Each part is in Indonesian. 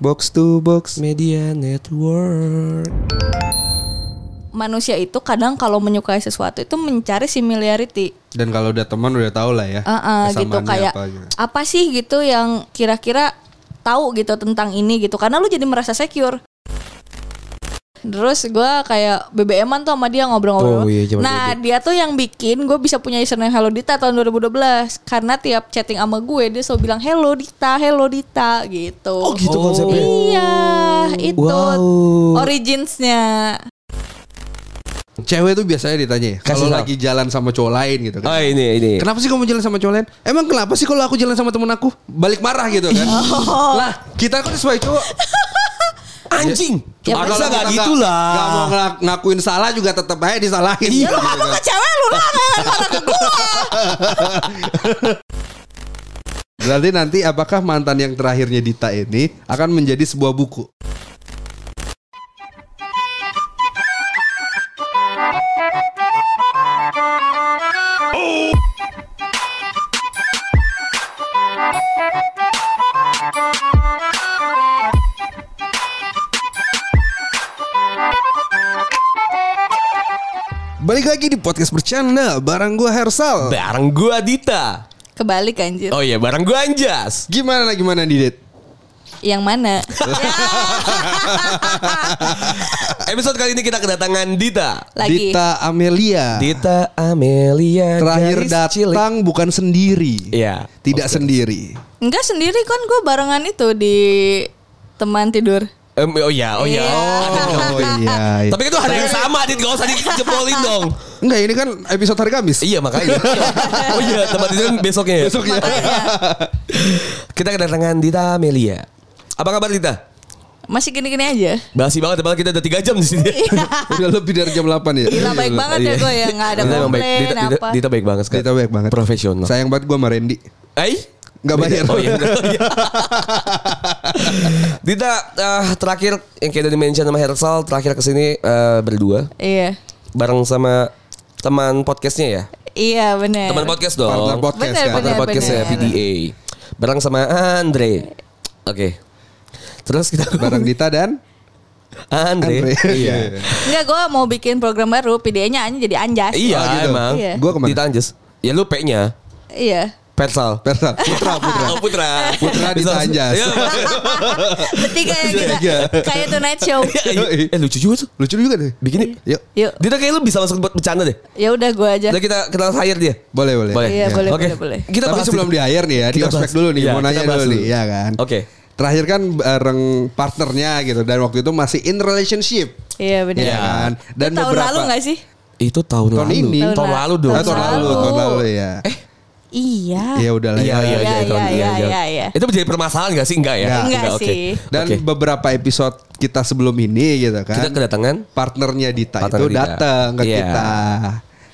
Box to box. Media Network. Manusia itu kadang kalau menyukai sesuatu itu mencari similarity. Dan kalau udah teman udah tau lah ya. Ah, ah, gitu kayak apa apa, gitu. sih gitu yang kira-kira tahu gitu tentang ini gitu karena lu jadi merasa secure. Terus gue kayak BBM-an tuh sama dia ngobrol-ngobrol. Oh, iya, nah dia tuh yang bikin gue bisa punya username Hello Dita tahun 2012 karena tiap chatting sama gue dia selalu bilang Hello Dita, Hello Dita gitu. Oh, gitu konsepnya. Iya itu Wow. originsnya. Cewek tuh biasanya ditanya ya. Kasih Kalau lagi jalan sama cowok lain gitu kan. Oh ini ini. Kenapa sih kamu jalan sama cowok lain? Emang kenapa sih kalau aku jalan sama temen aku? Balik marah gitu kan. Oh. Lah kita kan sebagai cowok. Anjing. Ya, Cuma nggak kita gitu lah. Gak mau ngakuin salah juga tetap aja disalahin. Iya. Lu kan. ke cewek lu lah marah ke gue. Berarti nanti apakah mantan yang terakhirnya Dita ini akan menjadi sebuah buku? Balik lagi di podcast bercanda barang gua Hersal. Bareng gua Dita. Kebalik anjir. Oh iya, bareng gua Anjas. Gimana gimana Didit? Yang mana? Episode kali ini kita kedatangan Dita. Lagi. Dita Amelia. Dita Amelia Terakhir garis cilik. datang bukan sendiri. Iya. Tidak sendiri. Enggak sendiri kan gue barengan itu di teman tidur. Em, oh iya, oh iya. Iya. Oh iya. iya. Tapi itu hari yang sama, Dit. Gak usah dijepolin dong. Enggak ini kan episode hari Kamis. Iya makanya. oh iya, tempat itu kan besoknya ya. Besoknya. Kita kedatangan Dita Amelia. Apa kabar Dita? Masih gini-gini aja. Basi banget, padahal kita udah 3 jam di sini. Udah lebih dari jam 8 ya. Gila baik banget ya gue ya nggak ada Dita emang baik. komplain Dita, Dita, apa. Dita baik banget sekarang. Dita baik banget. Profesional. Sayang banget gue sama Randy. Eh? Nggak bayar. Oh iya. bener. Iya. Dita eh, terakhir yang kayak udah di-mention sama Hersal terakhir ke sini eh, berdua Iya. bareng sama teman podcastnya ya. Iya benar. Teman podcast dong. Partner podcast Bener, kan. Partner bener. podcast ya PDA. Bareng sama Andre. Oke. Terus kita Bareng Dita dan Andre. Andre. Iya. Enggak gue mau bikin program baru PDA-nya hanya jadi Anjas. Iya Oh, gitu. emang. Iya. Gua ke mana? Dita Anjas. Ya lu P-nya. Iya. Persal. Persal. Putra Putra. Oh Putra. Putra Dita Bisa- Anjas. Iya. Bertiga ya kita. Kayak Tonight Show. Eh lucu juga tuh. Lucu juga deh. Bikin yuk. Yuk. Yuk. Dita kayak lu bisa masuk buat bercanda deh. Ya udah gue aja. Udah kita kenal hire dia. Boleh boleh. Boleh. Iya, boleh, Oke. boleh, boleh. Kita Tapi sebelum di hire nih ya, di Kita ospek dulu nih, iya, mau nanya dulu nih, ya kan. Oke. Terakhir kan bareng partnernya gitu dan waktu itu masih in relationship. Iya benar. Iya kan? Dan Itu tahun beberapa lalu gak sih? Itu tahun, Tahun lalu. ini. Tahun, Tahun lalu la- dong. Ah, tahun lalu, lalu. tahun lalu ya. Eh, Iya. Ya udah lah Iya, ya. iya, iya, Iya, iya, iya, iya, iya. iya. Itu menjadi permasalahan gak sih? Enggak ya? Enggak. Enggak oke. sih. Dan Oke. beberapa episode kita sebelum ini gitu kan. Kita kedatangan partnernya Dita Partner itu Dita. datang ke Iya. kita.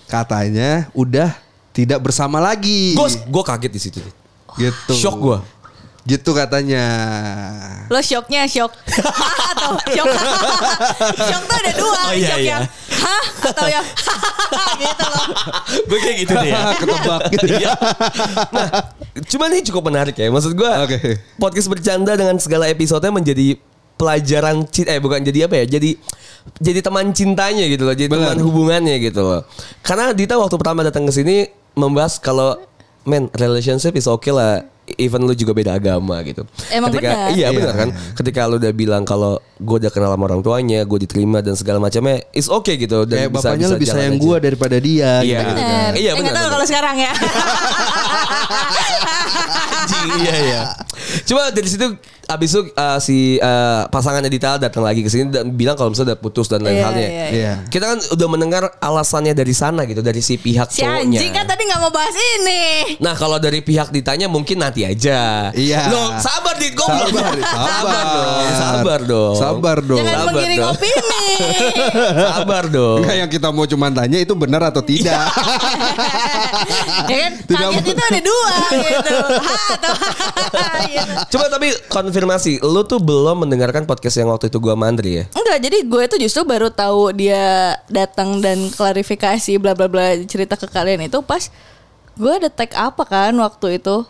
Katanya udah tidak bersama lagi. Gue gue kaget di situ. Gitu. Shock gue. Gitu katanya. Lo shocknya shock Hah atau shock Shock tuh ada dua Oh, iya, Shock iya. yang Hah atau yang Gitu loh gue kayak gitu deh ya. Ketebak gitu. Iya. nah, cuman ini cukup menarik ya. Maksud gue Oke. podcast bercanda dengan segala episodenya menjadi pelajaran cinta eh bukan jadi apa ya jadi jadi teman cintanya gitu loh jadi Benar. teman hubungannya gitu loh karena Dita waktu pertama datang ke sini membahas kalau men relationship is okay lah even lu juga beda agama gitu Emang ketika benar. iya Iya. benar kan ketika lu udah bilang kalau gue udah kenal sama orang tuanya gue diterima dan segala macamnya is okay gitu dan Kayak bapaknya lebih sayang gue daripada dia. Iya. gitu. Bener Iya, Eh, benar, nggak tahu benar. kalau sekarang ya Anjing, iya iya. Cuma dari situ abis itu uh, si uh, pasangannya Dita datang lagi ke sini dan bilang kalau misalnya udah putus dan lain Iya, halnya. iya, Iya. Kita kan udah mendengar alasannya dari sana gitu dari si pihak Si cowoknya. anjing kan tadi gak mau bahas ini Nah kalau dari pihak ditanya mungkin nanti aja. Iya. Loh sabar dit goblok. Sabar, sabar. dong. Sabar dong. Sabar dong. Jangan Sabar menggiring dong. opini Sabar dong. Enggak yang kita mau cuman tanya itu benar atau tidak. Ya kan Tidak Kaget itu ada dua gitu Ha atau gitu. Coba tapi konfirmasi, lu tuh belum mendengarkan podcast yang waktu itu gua sama Andri ya? Enggak, jadi gue tuh justru baru tahu dia datang dan klarifikasi bla bla bla cerita ke kalian itu pas gue ada tag apa kan waktu itu.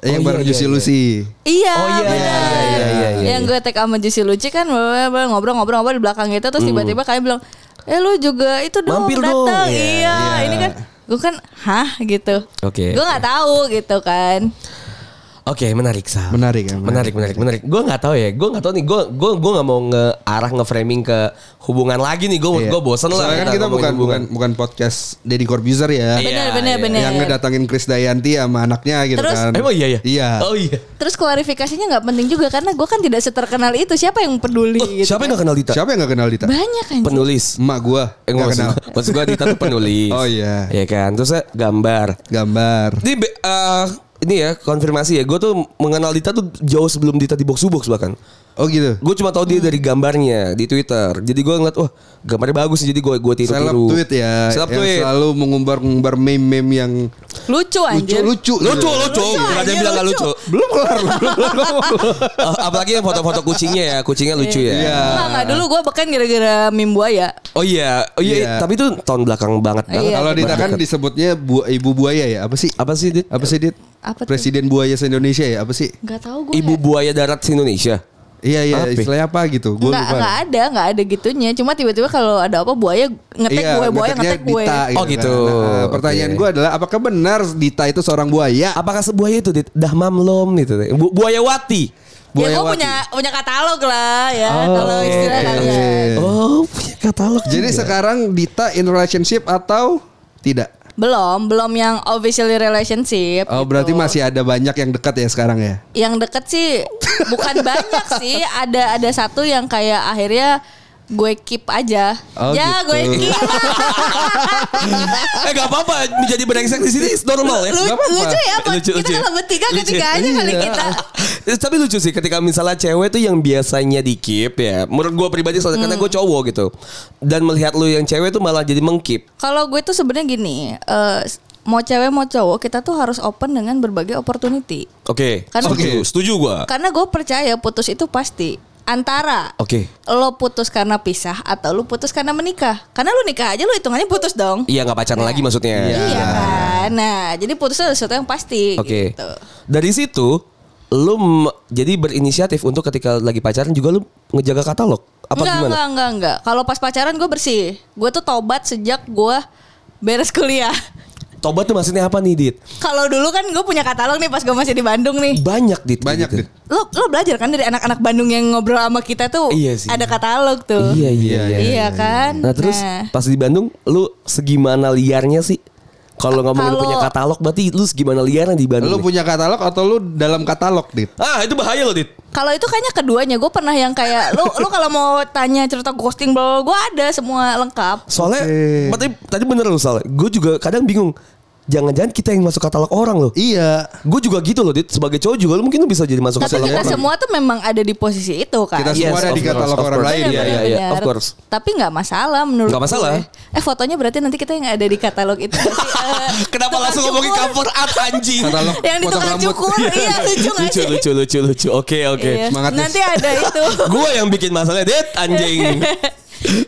Eh, yang Oh, bareng iya, Juicy iya, Lucy. Iya, Oh, iya, iya, iya, iya, iya, Yang iya. gue tag sama Juicy Luci kan ngobrol-ngobrol-ngobrol di belakang itu terus tiba-tiba kayak bilang, "Eh lu juga itu dong Mampir dong." datang." Iya, Iya, iya. ini kan gue kan hah gitu. Oke. Gue nggak tahu gitu kan. Oke, menarik Sal. Menarik ya, Menarik, menarik, menarik. Gue nggak tahu ya. Gue nggak tahu nih. Gue gue gue nggak mau nge-arah nge-framing ke hubungan lagi nih. Gue Iya. gue bosen lah. Soalnya kan kita bukan hubungan. bukan bukan podcast Deddy Corbuzier ya. Iya, Bener, bener, iya. bener. Yang ngedatangin Chris Dayanti sama anaknya gitu Terus- kan. Emang iya ya? Iya. Oh iya. Terus klarifikasinya nggak penting juga karena gue kan tidak seterkenal itu. Siapa yang peduli Oh, gitu. siapa yang gak kenal Dita? Siapa yang gak kenal Dita? Banyak kan. Penulis. Emak gua Eh, gak kenal. maksud gue Dita tuh penulis. Oh, iya. Iya kan. Terus gambar. Gambar. Ini be- eh, ini ya konfirmasi ya. Gue tuh mengenal Dita tuh jauh sebelum Dita di box box bahkan. Oh gitu. Gue cuma tahu dia dari gambarnya di Twitter. Jadi gue ngeliat wah gambarnya bagus. Jadi gue gue tiru Seleb tiru. tweet ya. Seleb yang tweet. selalu mengumbar-ngumbar meme-meme yang Lucu anjir. lucu-lucu. Lucu, gitu. lucu. Gak ada yang bilang gak lucu. lucu. Belum kelar. belum kelar. Eh, apalagi yang foto-foto kucingnya ya. Kucingnya lucu ya. Iya. Enggak dulu gue bahkan gara-gara meme buaya. Oh iya. Oh iya. Iya. Tapi itu tahun belakang banget. banget. Iya. Kalau Dita kan disebutnya bu, ibu buaya ya. Apa sih? Apa sih Dit? Apa sih Dit? Apa tuh? Presiden buaya se-Indonesia ya? Apa sih? Enggak tahu gue. Ibu buaya darat se Indonesia. Iya iya Apa? istilahnya apa gitu? Gue Enggak, lupa. enggak ada, enggak ada gitunya. Cuma tiba-tiba kalau ada apa buaya ngetek Iya, gue, buaya ngetek gue. Dita, Oh, gitu. kan. Nah, pertanyaan Oke. gue adalah apakah benar Dita itu seorang buaya? Apakah sebuaya itu Dit? Dah mamlom gitu. Bu, buaya wati. Ya Buaya gue punya punya katalog lah ya Oh, kalau oke. istilah kalian. Oh punya katalog. Jadi juga. sekarang Dita in relationship atau tidak? Belum, belum yang officially relationship. Oh gitu. berarti masih ada banyak yang dekat ya sekarang ya? Yang deket sih bukan banyak sih. Ada ada satu yang kayak akhirnya gue keep aja. Oh, ya gitu. gue keep. eh gak apa-apa menjadi brengsek di sini normal ya. Lu- Nggak apa-apa. lucu ya, Pak? Lucu, kita lucu. kan bertiga Lucu. ketiga aja kali Iya. kita. Eh, Tapi lucu sih ketika misalnya cewek tuh yang biasanya di keep ya. Menurut gue pribadi soalnya karena gue cowok gitu. Dan melihat lu yang cewek tuh malah jadi mengkip. Kalau gue tuh sebenarnya gini, eh, mau cewek mau cowok kita tuh harus open dengan berbagai opportunity. Oke. Kan- setuju, setuju gue. Karena gue percaya putus itu pasti antara Oke. lo putus karena pisah atau lo putus karena menikah. Karena lo nikah aja lo hitungannya putus dong. Iya nggak pacaran lagi maksudnya. Iya kan. Nah, jadi putus itu sesuatu yang pasti Oke. gitu. Dari situ m- jadi berinisiatif untuk ketika lagi pacaran juga lu ngejaga katalog. Apa enggak, gimana? enggak, enggak, enggak. Kalau pas pacaran gue bersih. Gue tuh tobat sejak gue beres kuliah. Tobat tuh maksudnya apa nih, Dit? Kalau dulu kan gue punya katalog nih pas gue masih di Bandung nih. Banyak, Dit. Banyak gitu. Dit. Lo lo belajar kan dari anak-anak Bandung yang ngobrol sama kita tuh Iya sih. ada katalog tuh. Iya, iya, Iya, iya. Iya kan? Nah, terus pas di Bandung lu segimana liarnya sih? Kalau ngomongin Kalau- punya katalog berarti lu segimana liarnya di Bandung? Lu nih? punya katalog atau lu dalam katalog Dit? Ah, itu bahaya loh, Dit. Kalau itu kayaknya keduanya gue pernah yang kayak lu lu kalau mau tanya cerita ghosting bla gue ada semua lengkap. Soalnya Oke. tadi tadi bener loh soalnya. Gue juga kadang bingung. Jangan-jangan kita yang masuk katalog orang loh. Iya. Gue juga gitu loh, Dit. Sebagai cowok juga lu mungkin lu bisa jadi masuk Tapi katalog kita orang. semua tuh memang ada di posisi itu kan. Kita Yes, semua ada di course, katalog of orang course. lain Iya, ya. iya, iya, of course. Tapi nggak masalah menurut Nggak masalah. gue. Eh fotonya berarti nanti kita yang ada di katalog itu? Eh, Kenapa langsung ngomongin cukur. cover art anjing? Katalog Yang di tukang rambut. cukur, iya lucu nggak lucu, sih? lucu, lucu, lucu. Oke, oke. Iya. Semangat. Nanti ada itu. Gue yang bikin masalah, Dit, anjing.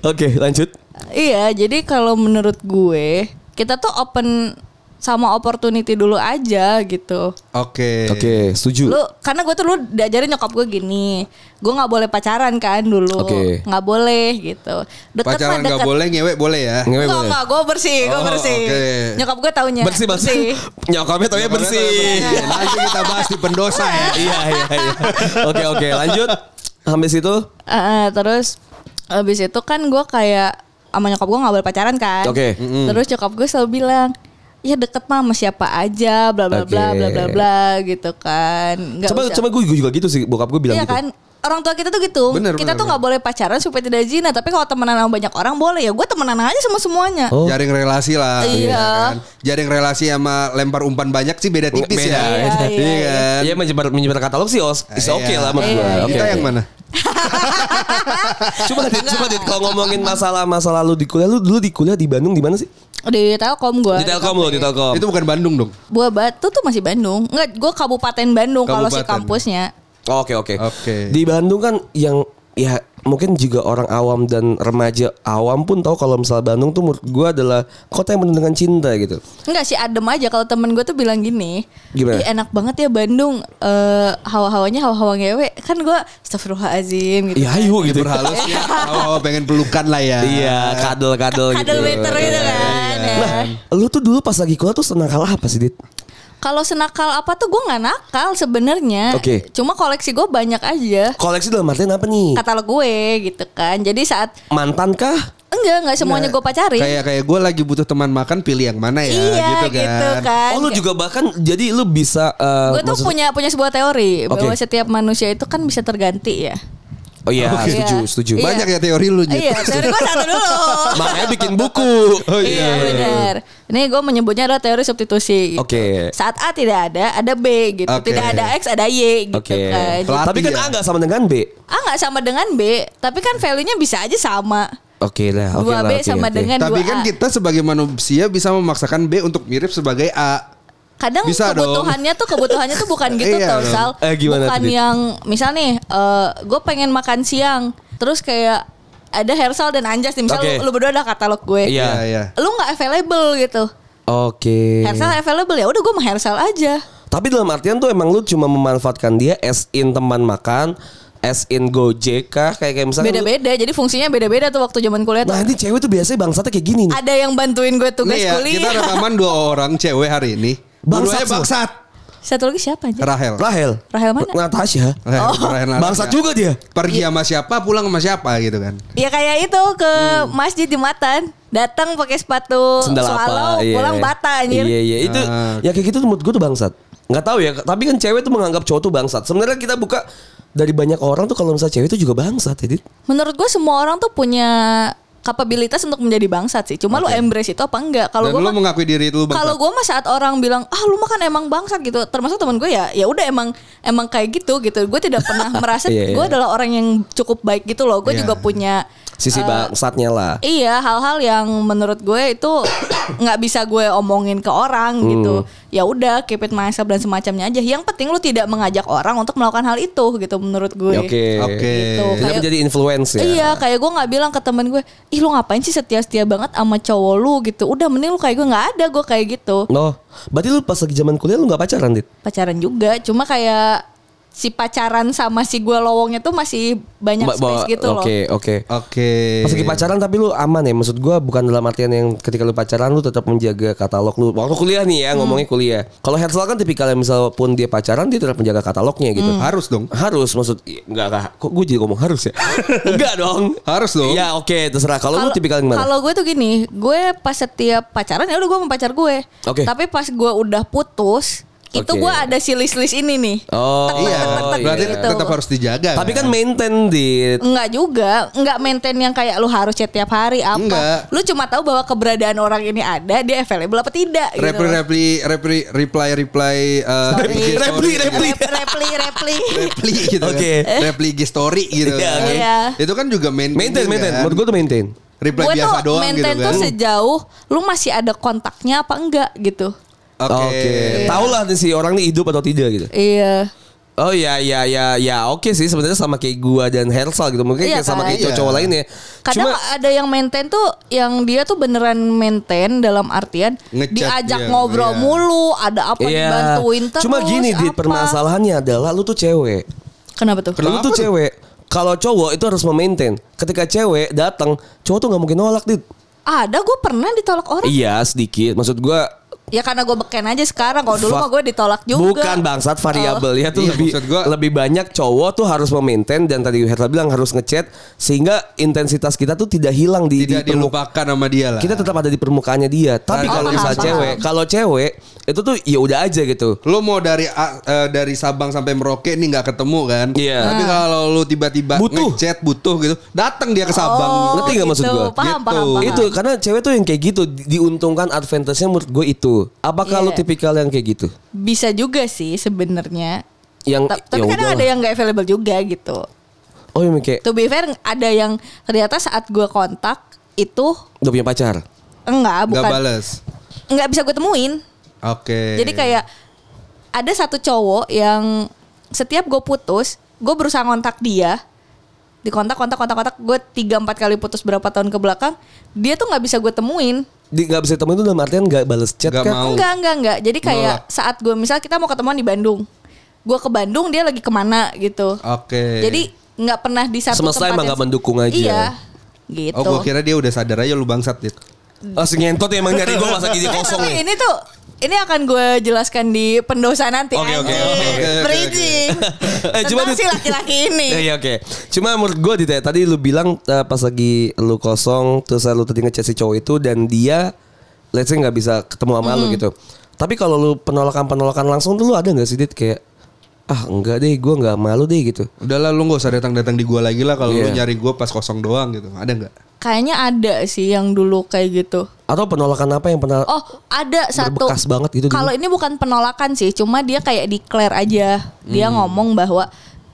Oke, lanjut. iya, jadi kalau menurut gue kita tuh open sama opportunity dulu aja gitu. Oke. Oke, setuju. Lu karena gue tuh lu diajarin nyokap gue gini, gue nggak boleh pacaran kan dulu, Oke. nggak boleh gitu. Deket Pacaran nggak boleh, ngewek boleh ya. Ngewe Enggak, boleh. enggak, gue bersih, gue Oh, bersih. oke. Nyokap gue taunya. Bersih, bersih. Nyokapnya taunya bersih. Nanti kita bahas di pendosa ya. Iya, iya, iya. Oke, oke, lanjut. Sampai situ. Eh, terus habis itu kan gue kayak sama nyokap gue nggak boleh pacaran kan. Oke. Terus nyokap gue selalu bilang, ya deket mah sama siapa aja, bla bla bla Oke. bla bla bla gitu kan. Nggak Coba, usah- coba gue juga gitu sih. Bokap gue bilang Iya gitu. kan. Orang tua kita tuh gitu. Bener, kita bener, tuh nggak boleh pacaran supaya tidak zina. Tapi kalau temenan sama banyak orang boleh ya. Gue temenan aja sama semuanya. Oh. Jaring relasi lah. Iya. ya kan? Jaring relasi sama lempar umpan banyak sih beda tipis Beda, ya. iya, iya, Iya kan. Iya menyebar menyebar katalog sih os, is Iya. oke lah menurut gue. Iya, Oke, Kita oke. yang mana? Coba dit, coba dit kalau ngomongin masalah masa lalu di kuliah, lu dulu di kuliah di Bandung di mana sih? Di Telkom gue. Di Telkom lo, di Telkom. Itu bukan Bandung dong. Buah Batu tuh masih Bandung. Enggak, gue Kabupaten Bandung kalau si kampusnya. Oh, Oke oke. Oke. Di Bandung kan yang ya mungkin juga orang awam dan remaja awam pun tahu kalau misalnya Bandung tuh menurut gue adalah kota yang penuh dengan cinta gitu. Enggak sih adem aja kalau temen gue tuh bilang gini Gimana? "Ih, enak banget ya Bandung eh Hawa-hawanya hawa-hawa ngewe Kan gue astagfirullahaladzim gitu Ya kan. ayo gitu. Berhalusnya oh, pengen pelukan lah ya. Iya, kadel-kadel gitu. Kadel better gitu kan ya. Nah, lu tuh dulu pas lagi kuliah tuh senang kalah apa sih, Dit? Kalau senakal apa tuh gue nggak nakal sebenarnya. Oke. Cuma koleksi gue banyak aja. Koleksi dalam artian apa nih? Katalog gue gitu kan. Jadi saat Mantan kah? enggak nggak semuanya gue pacarin. Kayak kayak gue lagi butuh teman makan pilih yang mana ya iya gitu kan. kan. Oh, lu juga bahkan jadi lu bisa eh, Gue tuh maksud- punya punya sebuah teori Oke. bahwa setiap manusia itu kan bisa terganti ya. Oh iya, Oke. setuju, Iya. setuju. Iya. Banyak ya teori lu Nyet. Iya, teori gue satu dulu. Makanya bikin buku. Oh Iya benar. Ini gue menyebutnya adalah teori substitusi. Gitu. Oke. Saat A tidak ada, ada B gitu. Oke. Tidak ada X, ada Y gitu Oke. kan. Pelatih Tapi kan ya? A nggak sama dengan B. A nggak sama dengan B, tapi kan value-nya bisa aja sama. Oke lah, oke Dua lah. B oke, sama oke. dengan Tapi kan A. kita sebagai manusia bisa memaksakan B untuk mirip sebagai A. Kadang Bisa dong. kebutuhannya tuh kebutuhannya tuh bukan gitu Iya tau dong. Sal. Eh, gimana bukan tuh, yang misal nih, gue pengen makan siang, terus kayak ada Hersal dan Anjas nih, misal Oke. lu, lu berdua ada katalog gue, Iya. Iya, iya. lu nggak available gitu. Oke. Hersal available ya, udah gue sama Hersal aja. Tapi dalam artian tuh emang lu cuma memanfaatkan dia as in teman makan, as in Gojek kah? Kayak kayak misalnya lu- Beda-beda, jadi fungsinya beda-beda tuh waktu zaman kuliah tuh. Nah, ini cewek tuh biasanya bangsatnya kayak gini nih. Ada yang bantuin gue tugas Nih ya, kuliah. kita rekaman dua orang cewek hari ini. Bangsat bangsat. Satu lagi siapa aja? Rahel. Rahel. Rahel mana? Natasha. Rahel, Rahel Natasha. Bangsat juga dia. Pergi sama siapa, pulang sama siapa gitu kan. Ya kayak itu ke masjid Jumatan, datang pakai sepatu Sendal swallow, apa? Iya. pulang bata anjir. Iya, iya. Itu Ah. ya kayak gitu menurut gue tuh bangsat. Nggak tahu ya, tapi kan cewek tuh menganggap cowok tuh bangsat. Sebenarnya kita buka dari banyak orang tuh kalau misalnya cewek itu juga bangsat ya, Dit. Menurut gue semua orang tuh punya kapabilitas untuk menjadi bangsat sih. Cuma lu embrace itu apa enggak? Kalau gue lu mengakui diri itu bangsat. kalau gue mah saat orang bilang ah lu makan emang bangsat gitu, termasuk teman gue ya, ya udah emang emang kayak gitu gitu. Gue tidak pernah merasa Iya, iya. gue adalah orang yang cukup baik gitu loh. Gue Iya. juga punya Sisi eh, bangsatnya lah. Iya hal-hal yang menurut gue itu nggak bisa gue omongin ke orang Hmm. gitu. Ya udah keep it myself dan semacamnya aja. Yang penting lu tidak mengajak orang untuk melakukan hal itu gitu menurut gue. Oke. Oke. Gitu. Tidak Kayak- menjadi influence ya. Iya kayak gue nggak bilang ke temen gue, ih lu ngapain sih setia-setia banget sama cowok lu gitu. Udah mending lu kayak gue nggak ada gue kayak gitu. No, berarti lu pas lagi zaman kuliah lu nggak pacaran, Dit? Pacaran juga, cuma kayak si pacaran sama si gue lowongnya tuh masih banyak Ba- space gitu loh. Oke, oke. Oke. Lagi pacaran tapi lu aman ya Maksud gua bukan dalam artian yang ketika lu pacaran Lu tetap menjaga katalog lu Waktu kuliah nih ya Hmm. ngomongnya kuliah Kalau Hersal kan tipikal yang misal pun dia pacaran Dia tetap menjaga katalognya gitu Hmm. Harus dong. Harus maksud Enggak enggak Kok gue jadi ngomong harus ya Enggak dong Harus dong. Ya oke terserah Kalau lu tipikal yang mana Kalau gue tuh gini, gue pas setiap pacaran ya udah gue sama pacar gue. Oke. Tapi pas gue udah putus, itu Oke. gue ada si list-list ini nih. Oh Tek, Iya, tek, tek, berarti gitu. tetap harus dijaga. Tapi kan maintain di Enggak juga, enggak maintain yang kayak lu harus chat tiap hari apa. Enggak. Lu cuma tahu bahwa keberadaan orang ini ada, dia available apa tidak gitu. reply reply reply reply reply uh. IG story Reply, gitu. reply. Rep- repli, repli. reply gitu Oke. kan. Reply IG story gitu. Iya, kan. oke. Iya. Itu kan juga main Maintain maintain kan. Menurut gue tuh maintain reply gue biasa tuh doang gitu maintain kan. tuh sejauh lu masih ada kontaknya apa enggak gitu. Oke. Tahu lah nih si orang ini hidup atau tidak gitu Iya. Oh ya ya ya ya oke sih sebenarnya sama kayak gua dan Hersal gitu mungkin Iya kayak sama kan? kayak cowok-cowok Iya. lain ya. Kadang Cuma ada yang maintain tuh yang dia tuh beneran maintain dalam artian diajak dia, ngobrol iya. mulu, ada apa Iya. dibantuin terus. Cuma gini di permasalahannya adalah lu tuh cewek. Kenapa tuh? Lu Kenapa tuh tuh? cewek. Kalau cowok itu harus memaintain. Ketika cewek datang, cowok tuh nggak mungkin nolak dit. Ada gue pernah ditolak orang. Iya sedikit. Maksud gua Ya karena gue beken aja sekarang. Kalau dulu mah gue ditolak juga. Bukan bangsat variabelnya tuh Iya, lebih maksud gua- lebih banyak cowok tuh harus memaintain dan tadi Herta bilang harus ngechat sehingga intensitas kita tuh tidak hilang di, Tidak di dilupakan sama dia lah. Kita tetap ada di permukaannya dia. Tapi Oh, kalau paham. cewek, kalau cewek itu tuh ya udah aja gitu. Lu mau dari eh, dari Sabang sampai Merauke nih nggak ketemu kan? Iya. Tapi kalau lu tiba-tiba Butuh. ngechat butuh gitu, datang dia ke Sabang. Oh, Ngerti nggak maksud gitu. gua? Paham, Gitu. paham, paham. Itu karena cewek tuh yang kayak gitu di- diuntungkan advantage-nya menurut gue itu. Apakah Iya. lu tipikal yang kayak gitu? Bisa juga sih sebenarnya. Yang Ta- Tapi ya kadang udahlah. ada yang gak available juga gitu. Oh yang kayak To be fair ada yang ternyata saat gue kontak itu udah punya pacar. enggak Gak bukan bales. enggak bisa gue temuin. Oke. Jadi kayak ada satu cowok yang setiap gue putus, gue berusaha kontak dia, di kontak kontak kontak kontak gue tiga empat kali putus berapa tahun ke belakang dia tuh nggak bisa gue temuin Di nggak bisa temuin itu dalam artian nggak bales chat Nggak kan? mau. enggak enggak enggak jadi kayak Nolak. saat gue misal kita mau ketemuan di Bandung gue ke Bandung dia lagi ke mana gitu Oke. jadi nggak pernah di satu Semesta tempat emang nggak mendukung aja. iya gitu Oh, gua kira dia udah sadar aja lu bangsat, Dit. Langsung ngentot ya emang nyari gue masa gini kosong tapi nih. ini tuh ini akan gue jelaskan di pendosa nanti Oke, oke, oke, oke, oke, Bridging. Eh, cuma si laki-laki ini Iya oke. Cuma menurut gue Dit ya, tadi lu bilang eh, pas lagi lu kosong terus lu tadi ngechat si cowok itu dan dia let's say nggak bisa ketemu sama lu gitu. Tapi kalau lu penolakan-penolakan langsung tuh lu ada nggak sih Dit kayak ah enggak deh gue nggak malu deh gitu. Udahlah lu gak usah datang-datang di gua lagi lah kalau lu Iya. nyari gua pas kosong doang gitu. Ada nggak? Kayaknya ada sih yang dulu kayak gitu Atau penolakan apa yang pernah Oh, ada satu. Berbekas banget gitu. Kalau ini bukan penolakan sih, cuma dia kayak declare aja. Dia Hmm. ngomong bahwa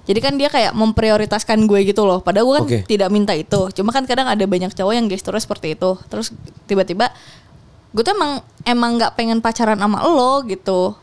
jadi kan dia kayak memprioritaskan gue gitu loh. Padahal gue kan Oke. tidak minta itu. Cuma kan kadang ada banyak cowok yang gesturnya seperti itu. Terus tiba-tiba gue tuh emang emang nggak pengen pacaran sama lo gitu.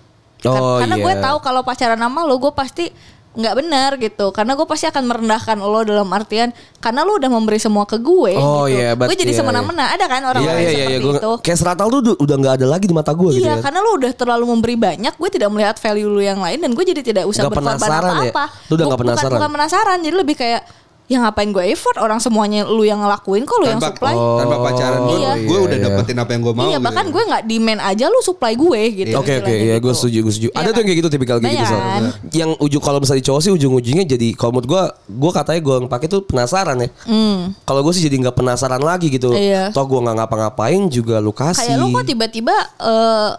Oh, karena gue iya. tahu kalau pacaran sama lo gue pasti nggak benar gitu karena gue pasti akan merendahkan lo dalam artian karena lo udah memberi semua ke gue Oh, gitu. iya, but- gue jadi iya, semena-mena ada kan orang-orang iya yang iya, seperti gua, itu kayak seratal tuh udah- nggak ada lagi di mata gue gitu Iya, ya. karena lu udah terlalu memberi banyak, gue tidak melihat value lu yang lain dan gue jadi tidak usah Nggak berkorban penasaran ya? apa-apa. Lu udah nggak Bu- bukan- penasaran? Bukan, penasaran, jadi lebih kayak ya ngapain gue effort orang semuanya lu yang ngelakuin kok lu yang supply. Oh, tanpa pacaran pun Iya. gue iya, udah iya. dapetin apa yang gue mau. iya, gitu. bahkan gue nggak demand aja lu supply gue gitu. Oke oke istilahnya ya gue gitu. setuju gue setuju. Iya Ada tuh kan? yang kayak gitu tipikal kayak gitu kan? Yang ujung kalau misalnya cowok sih ujung-ujungnya jadi kalau menurut gue gue katanya gue yang pakai tuh penasaran ya. Kalau gue sih jadi nggak penasaran lagi gitu. Iya. Toh gue nggak ngapa-ngapain juga lu kasih. Kayak lu kok tiba-tiba eh,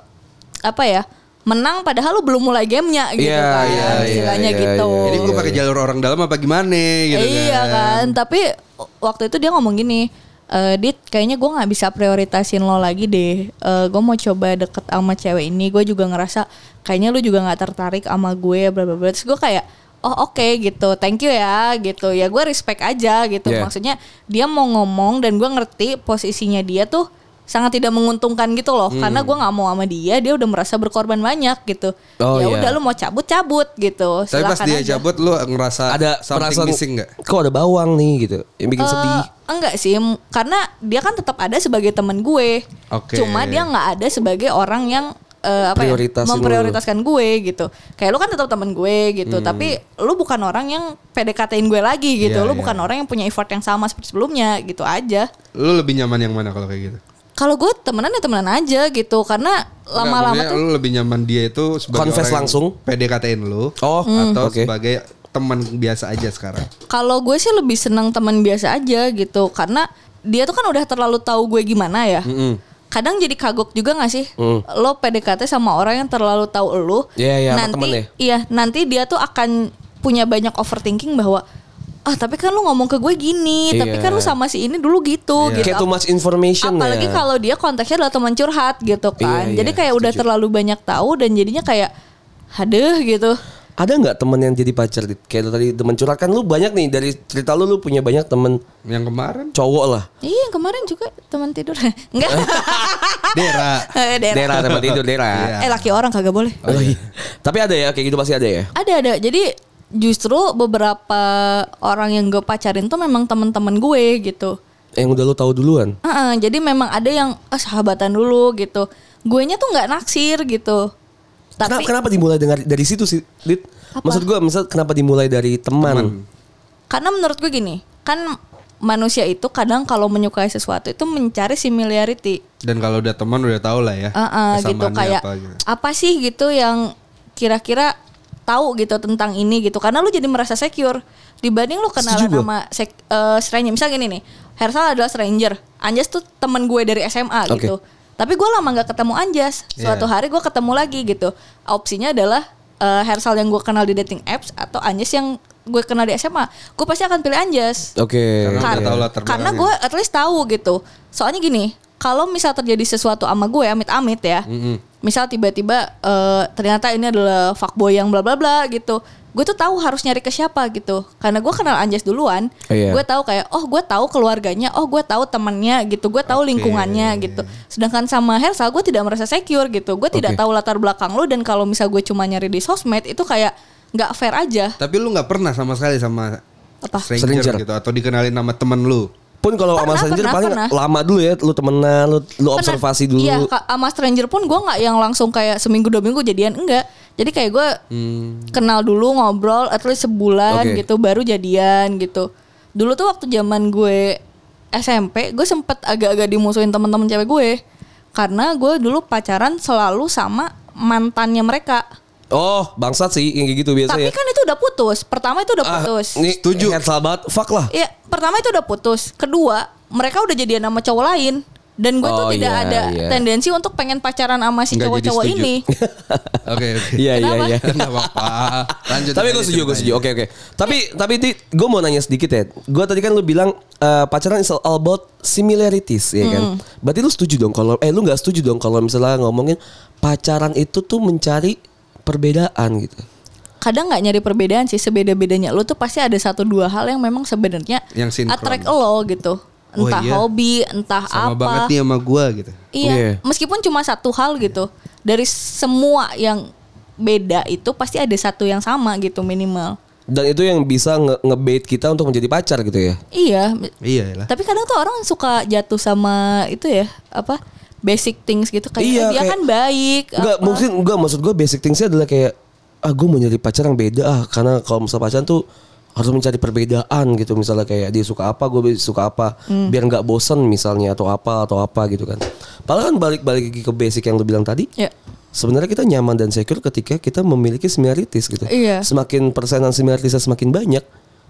apa ya? Menang padahal lu belum mulai gamenya gitu Iya, kan. iya, iya, istilahnya iya, gitu. iya. Jadi gue pakai jalur orang dalam apa gimana gitu iya kan, tapi waktu itu dia ngomong gini, "Eh, Dit, kayaknya gue nggak bisa prioritasin lo lagi deh. gue mau coba deket sama cewek ini. Gue juga ngerasa kayaknya lu juga nggak tertarik sama gue, bla bla bla. Terus gue kayak, oh oke gitu, thank you ya gitu. Ya gue respect aja gitu. Yeah. Maksudnya dia mau ngomong dan gue ngerti posisinya dia tuh sangat tidak menguntungkan gitu loh karena gue nggak mau sama dia dia udah merasa berkorban banyak gitu Oh, ya iya. udah lu mau cabut cabut gitu Tapi pas dia aja. cabut lu ngerasa ada something perasaan missing gak? Kok ada bawang nih gitu. Yang bikin Eh, sedih. Enggak sih, karena dia kan tetap ada sebagai teman gue. Oke. Cuma dia nggak ada sebagai orang yang eh, apa ya, memprioritaskan gue gitu. Kayak lu kan tetap teman gue gitu, Hmm. tapi lu bukan orang yang PDKT-in gue lagi gitu. Iya, lu iya. bukan orang yang punya effort yang sama seperti sebelumnya gitu aja. Lu lebih nyaman yang mana kalau kayak gitu? Kalau gue temenan ya temenan aja gitu, karena lama-lama tuh lu lebih nyaman dia itu sebagai Confess orang yang langsung? PDKT-in lu Oh, atau oke. sebagai teman biasa aja sekarang. Kalau gue sih lebih senang teman biasa aja gitu karena dia tuh kan udah terlalu tahu gue gimana ya. Mm-mm. Kadang jadi kagok juga gak sih? Hmm. Lo PDKT sama orang yang terlalu tahu lo. Iya, iya, sama nanti ya? iya, nanti dia tuh akan punya banyak overthinking bahwa ah tapi kan lu ngomong ke gue gini, tapi Iya. kan lu sama si ini dulu gitu Iya. gitu. Kayak too much information Apalagi ya. kalau dia konteksnya adalah teman curhat gitu kan. Iya, Jadi iya, kayak udah setuju. terlalu banyak tahu dan jadinya kayak hadeh gitu. Ada nggak temen yang jadi pacar? Kayak tadi temen curhat kan lu banyak nih dari cerita lu lu punya banyak temen Yang kemarin cowok lah. Iya, yang kemarin juga teman tidur. Enggak. Dera. Eh, Dera. Dera tempat tidur Dera. Iya. Eh laki orang kagak boleh. Oh, iya. Tapi ada ya kayak gitu pasti ada ya. Ada ada. Jadi justru beberapa orang yang gue pacarin tuh memang teman-teman gue gitu. Yang udah lu tahu duluan. Heeh, jadi memang ada yang ah, sahabatan dulu gitu. Gue nya tuh nggak naksir gitu. Kenapa, Tapi kenapa dimulai dengan dari situ sih, Dit? Apa? Maksud gua misal kenapa dimulai dari teman? karena menurut gue gini, kan manusia itu kadang kalau menyukai sesuatu itu mencari similarity. Dan kalau udah teman udah tau lah ya. Heeh, gitu kesamaannya kayak apa apa, gitu. sih gitu yang kira-kira tahu gitu tentang ini gitu karena lu jadi merasa secure dibanding lu kenalan Setuju gua. sama sek- eh, stranger misal gini nih Hersal adalah stranger Anjas tuh temen gue dari SMA Oke. gitu tapi gue lama nggak ketemu Anjas suatu Iya. hari gue ketemu lagi gitu opsinya adalah eh, Hersal yang gue kenal di dating apps atau Anjas yang gue kenal di SMA gue pasti akan pilih Anjas Oke. Karena karena belakangnya. gue at least tahu gitu. Soalnya gini, kalau misal terjadi sesuatu sama gue amit-amit ya. Mm-mm. Misal tiba-tiba eh, ternyata ini adalah fuckboy yang bla bla bla gitu. Gue tuh tahu harus nyari ke siapa gitu. Karena gue kenal Anjas duluan. Iya. Gue tahu kayak oh gue tahu keluarganya, oh gue tahu temannya gitu. Gue tahu Oke. lingkungannya gitu. Sedangkan sama Hersal gue tidak merasa secure gitu. Gue tidak Oke. tahu latar belakang lu dan kalau misal gue cuma nyari di sosmed itu kayak nggak fair aja. Tapi lu nggak pernah sama sekali sama Apa? stranger, Stranger. gitu atau dikenalin nama temen lu. Pun kalau sama stranger pernah, paling pernah. lama dulu ya, lu temenan, lu, lu Pernah. observasi dulu. Iya, sama stranger pun gue nggak yang langsung kayak seminggu dua minggu jadian enggak. Jadi kayak gue kenal dulu ngobrol, at least sebulan Oke. gitu, baru jadian gitu. Dulu tuh waktu zaman gue SMP, gue sempet agak-agak dimusuhin teman-teman cewek gue karena gue dulu pacaran selalu sama mantannya mereka. Oh, bangsat sih yang kayak gitu biasa Tapi ya. kan itu udah putus. Pertama itu udah Ah, putus. Ini Setuju. Hersal banget, fuck lah. Iya, pertama itu udah putus. Kedua, mereka udah jadian sama cowok lain. Dan gue Oh, tuh tidak iya, ada iya. tendensi untuk pengen pacaran sama si jadi cowok-cowok ini. Oke oke. Iya, iya, iya. Enggak apa-apa. Lanjut. Tapi gue setuju, gue setuju. Oke, oke. Tapi, tapi ti, gue mau nanya sedikit ya. Gue tadi kan lu bilang eh, pacaran is all about similarities, ya kan? Hmm. Berarti lu setuju dong kalau, eh lu nggak setuju dong kalau misalnya ngomongin pacaran itu tuh mencari perbedaan gitu. Kadang nggak nyari perbedaan sih, sebeda-bedanya lu tuh pasti ada satu dua hal yang memang sebenarnya Yang sinkron. attract lo gitu. Oh, Entah iya. hobi, entah Sama apa. banget nih sama gua gitu. Iya, Iya. meskipun cuma satu hal gitu. Dari semua yang beda itu pasti ada satu yang sama gitu minimal. Dan itu yang bisa nge- ngebait kita untuk menjadi pacar gitu ya. Iya, Iya lah. Tapi kadang tuh orang suka jatuh sama itu ya apa basic things gitu kayak Iya, "Eh, dia kayak- kan baik. Enggak, apa." mungkin enggak maksud gue basic thingsnya adalah kayak ah gue mau nyari pacar yang beda ah karena kalau misal pacaran tuh harus mencari perbedaan gitu misalnya kayak dia suka apa gue suka apa Hmm. biar nggak bosen misalnya atau apa atau apa gitu kan. Padahal kan balik balik lagi ke basic yang lu bilang tadi. Ya. Sebenarnya kita nyaman dan secure ketika kita memiliki similarities gitu. Iya. Semakin persenan similarities semakin banyak,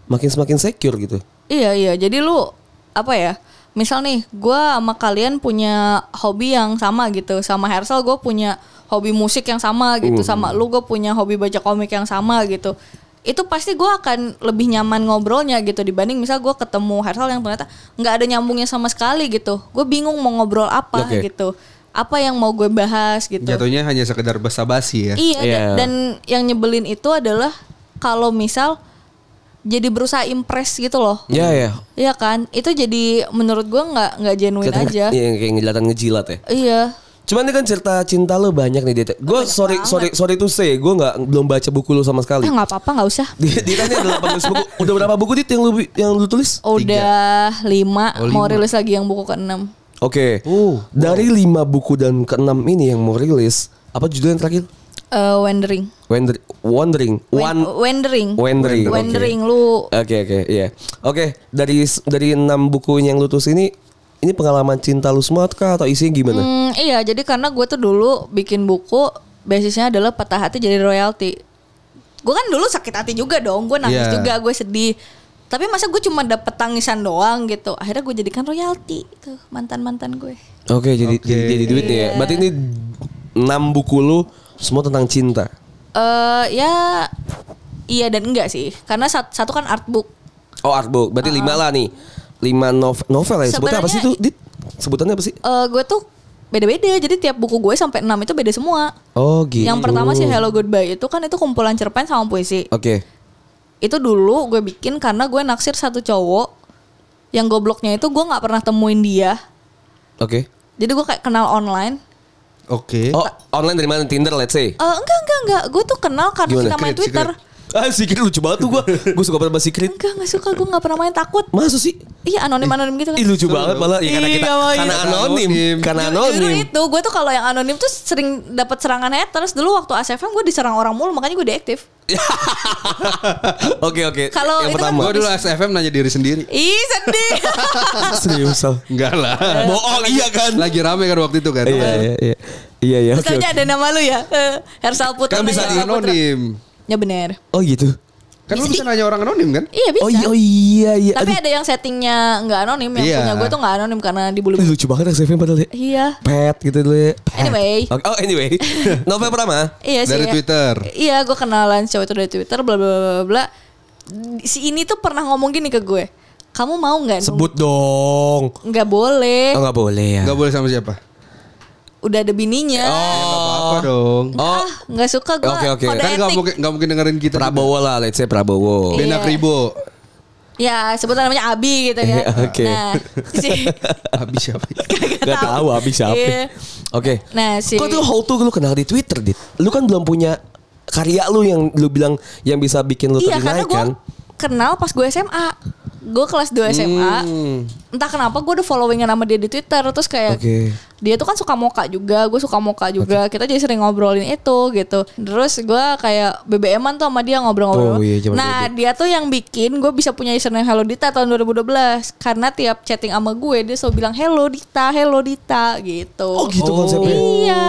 makin semakin secure gitu. Iya iya. Jadi lu apa ya? Misal nih, gue sama kalian punya hobi yang sama gitu. Sama Hersal gue punya hobi musik yang sama gitu. Sama lu gue punya hobi baca komik yang sama gitu. Itu pasti gue akan lebih nyaman ngobrolnya gitu dibanding misal gue ketemu Hersal yang ternyata nggak ada nyambungnya sama sekali gitu. Gue bingung mau ngobrol apa Oke. gitu. Apa yang mau gue bahas gitu. Jatuhnya hanya sekedar basa-basi ya. Iya, Iya. dan, dan yang nyebelin itu adalah kalau misal jadi berusaha impress gitu loh. Ya ya. Iya kan? Itu jadi menurut gua nggak nggak genuine Kelihatan- aja. Iya kayak ngejilatan ngejilat ya. Iya. Cuman ini kan cerita cinta lu banyak nih Dit. Gue sorry banget. sorry sorry to say, gue nggak belum baca buku lu sama sekali. Ah nggak apa-apa nggak usah. Di di ini ada 18 buku. Udah berapa buku Dit yang lu yang lu tulis? Udah lima, Oh, mau lima. rilis lagi yang buku ke-6 Oke. Oh, Dari lima buku dan keenam ini yang mau rilis, apa judul yang terakhir? Eh, Wandering. Wonder, wandering, Wan- one, Wandering. wandering. oke. Wandering lu Oke oke iya. Oke dari dari enam buku yang lu tulis ini, ini pengalaman cinta lu semua kah atau isinya gimana? Hmm, iya, jadi karena gue tuh dulu bikin buku basisnya adalah patah hati jadi royalty. Gue kan dulu sakit hati juga dong, gue nangis Iya. juga, gue sedih. Tapi masa gue cuma dapet tangisan doang gitu. Akhirnya gue jadikan royalty tuh mantan mantan gue. Oke jadi, Oke. jadi jadi duit nih ya. Berarti ini enam buku lu semua tentang cinta. Eh ya iya dan enggak sih, karena sat- satu kan art book. Oh artbook, berarti lima lah nih. Lima nov- novel ya. Sebutnya apa sih? Sebenarnya- Dit? Sebutannya apa sih? Eh gue tuh beda-beda, jadi tiap buku gue sampai 6 itu beda semua. Oh gitu. Yang pertama sih Hello Goodbye itu kan itu kumpulan cerpen sama puisi. Oke. itu dulu gue bikin karena gue naksir satu cowok yang gobloknya itu gue nggak pernah temuin dia Oke. jadi gue kayak kenal online Oke. Oh, online dari mana? Tinder let's say. Eh enggak enggak enggak gue tuh kenal karena Gimana? kita main Secret, twitter Ah, secret lucu banget tuh gua. gua suka banget sama secret. enggak enggak suka gue nggak pernah main takut Masa sih? iya anonim anonim gitu kan Ih lucu banget malah ya, karena Iya, kita makanya. karena anonim, Anonim. karena anonim. itu gue tuh kalau yang anonim tuh sering dapat serangan haters dulu waktu ASFM gue diserang orang mulu makanya gue deaktif Oke oke. Kalau yang itu kan pertama. Gue dulu SFM nanya diri sendiri. ih sedih Serius? Enggak lah. Bohong iya kan? Lagi rame kan waktu itu kan. Iya iya iya. Iya iya. misalnya ada nama lu ya Eh, Hersal Putra Kan bisa anonim. Ya bener Oh gitu. Kan lu bisa nanya orang anonim kan? iya bisa Oh iya oh iya iya. Tapi Aduh, ada yang settingnya nggak anonim, yang Iya. punya gue tuh nggak anonim karena dibully. Ih, lucu banget SFM padahal ya. Iya, Pet gitu dulu ya. Pet. Anyway. Oke, Oh anyway. Novel pertama. iya sih. Dari ya. Twitter. Iya, gue kenalan cowok itu dari Twitter, bla bla bla bla, bla. Si ini tuh pernah ngomong gini ke gue, kamu mau nggak? Sebut dong. Nggak boleh. Oh nggak boleh ya. Enggak boleh sama siapa? Udah ada bininya. Enggak apa-apa dong. Oh, Ah, nggak suka gue. Oke, oke. Kode Kan enggak etik. mungkin enggak mungkin dengerin kita. Prabowo lah, let's say Prabowo. Iya. Bena Kribo. Ya, sebutan namanya Abi gitu ya. Oke. Nah, si Habis siapa? Gak tahu habis siapa. Iya. Oke. Nah, si Kok tuh how to lu kenal di Twitter, Dit? Lu kan belum punya karya lu yang lu bilang yang bisa bikin lu Iya, gue kan? kenal pas gue SMA. Gue kelas 2 SMA. Hmm. Entah kenapa gue udah followingan sama dia di Twitter terus kayak Oke. Dia tuh kan suka moka juga, gue suka moka juga. Kita jadi sering ngobrolin itu gitu. Terus gue kayak BBM-an tuh sama dia ngobrol-ngobrol. Oh, iya, nah, dia tuh yang bikin gue bisa punya username Hello Dita tahun 2012 karena tiap chatting sama gue dia selalu bilang Hello Dita, Hello Dita gitu. Oh gitu Oh. konsepnya. Iya,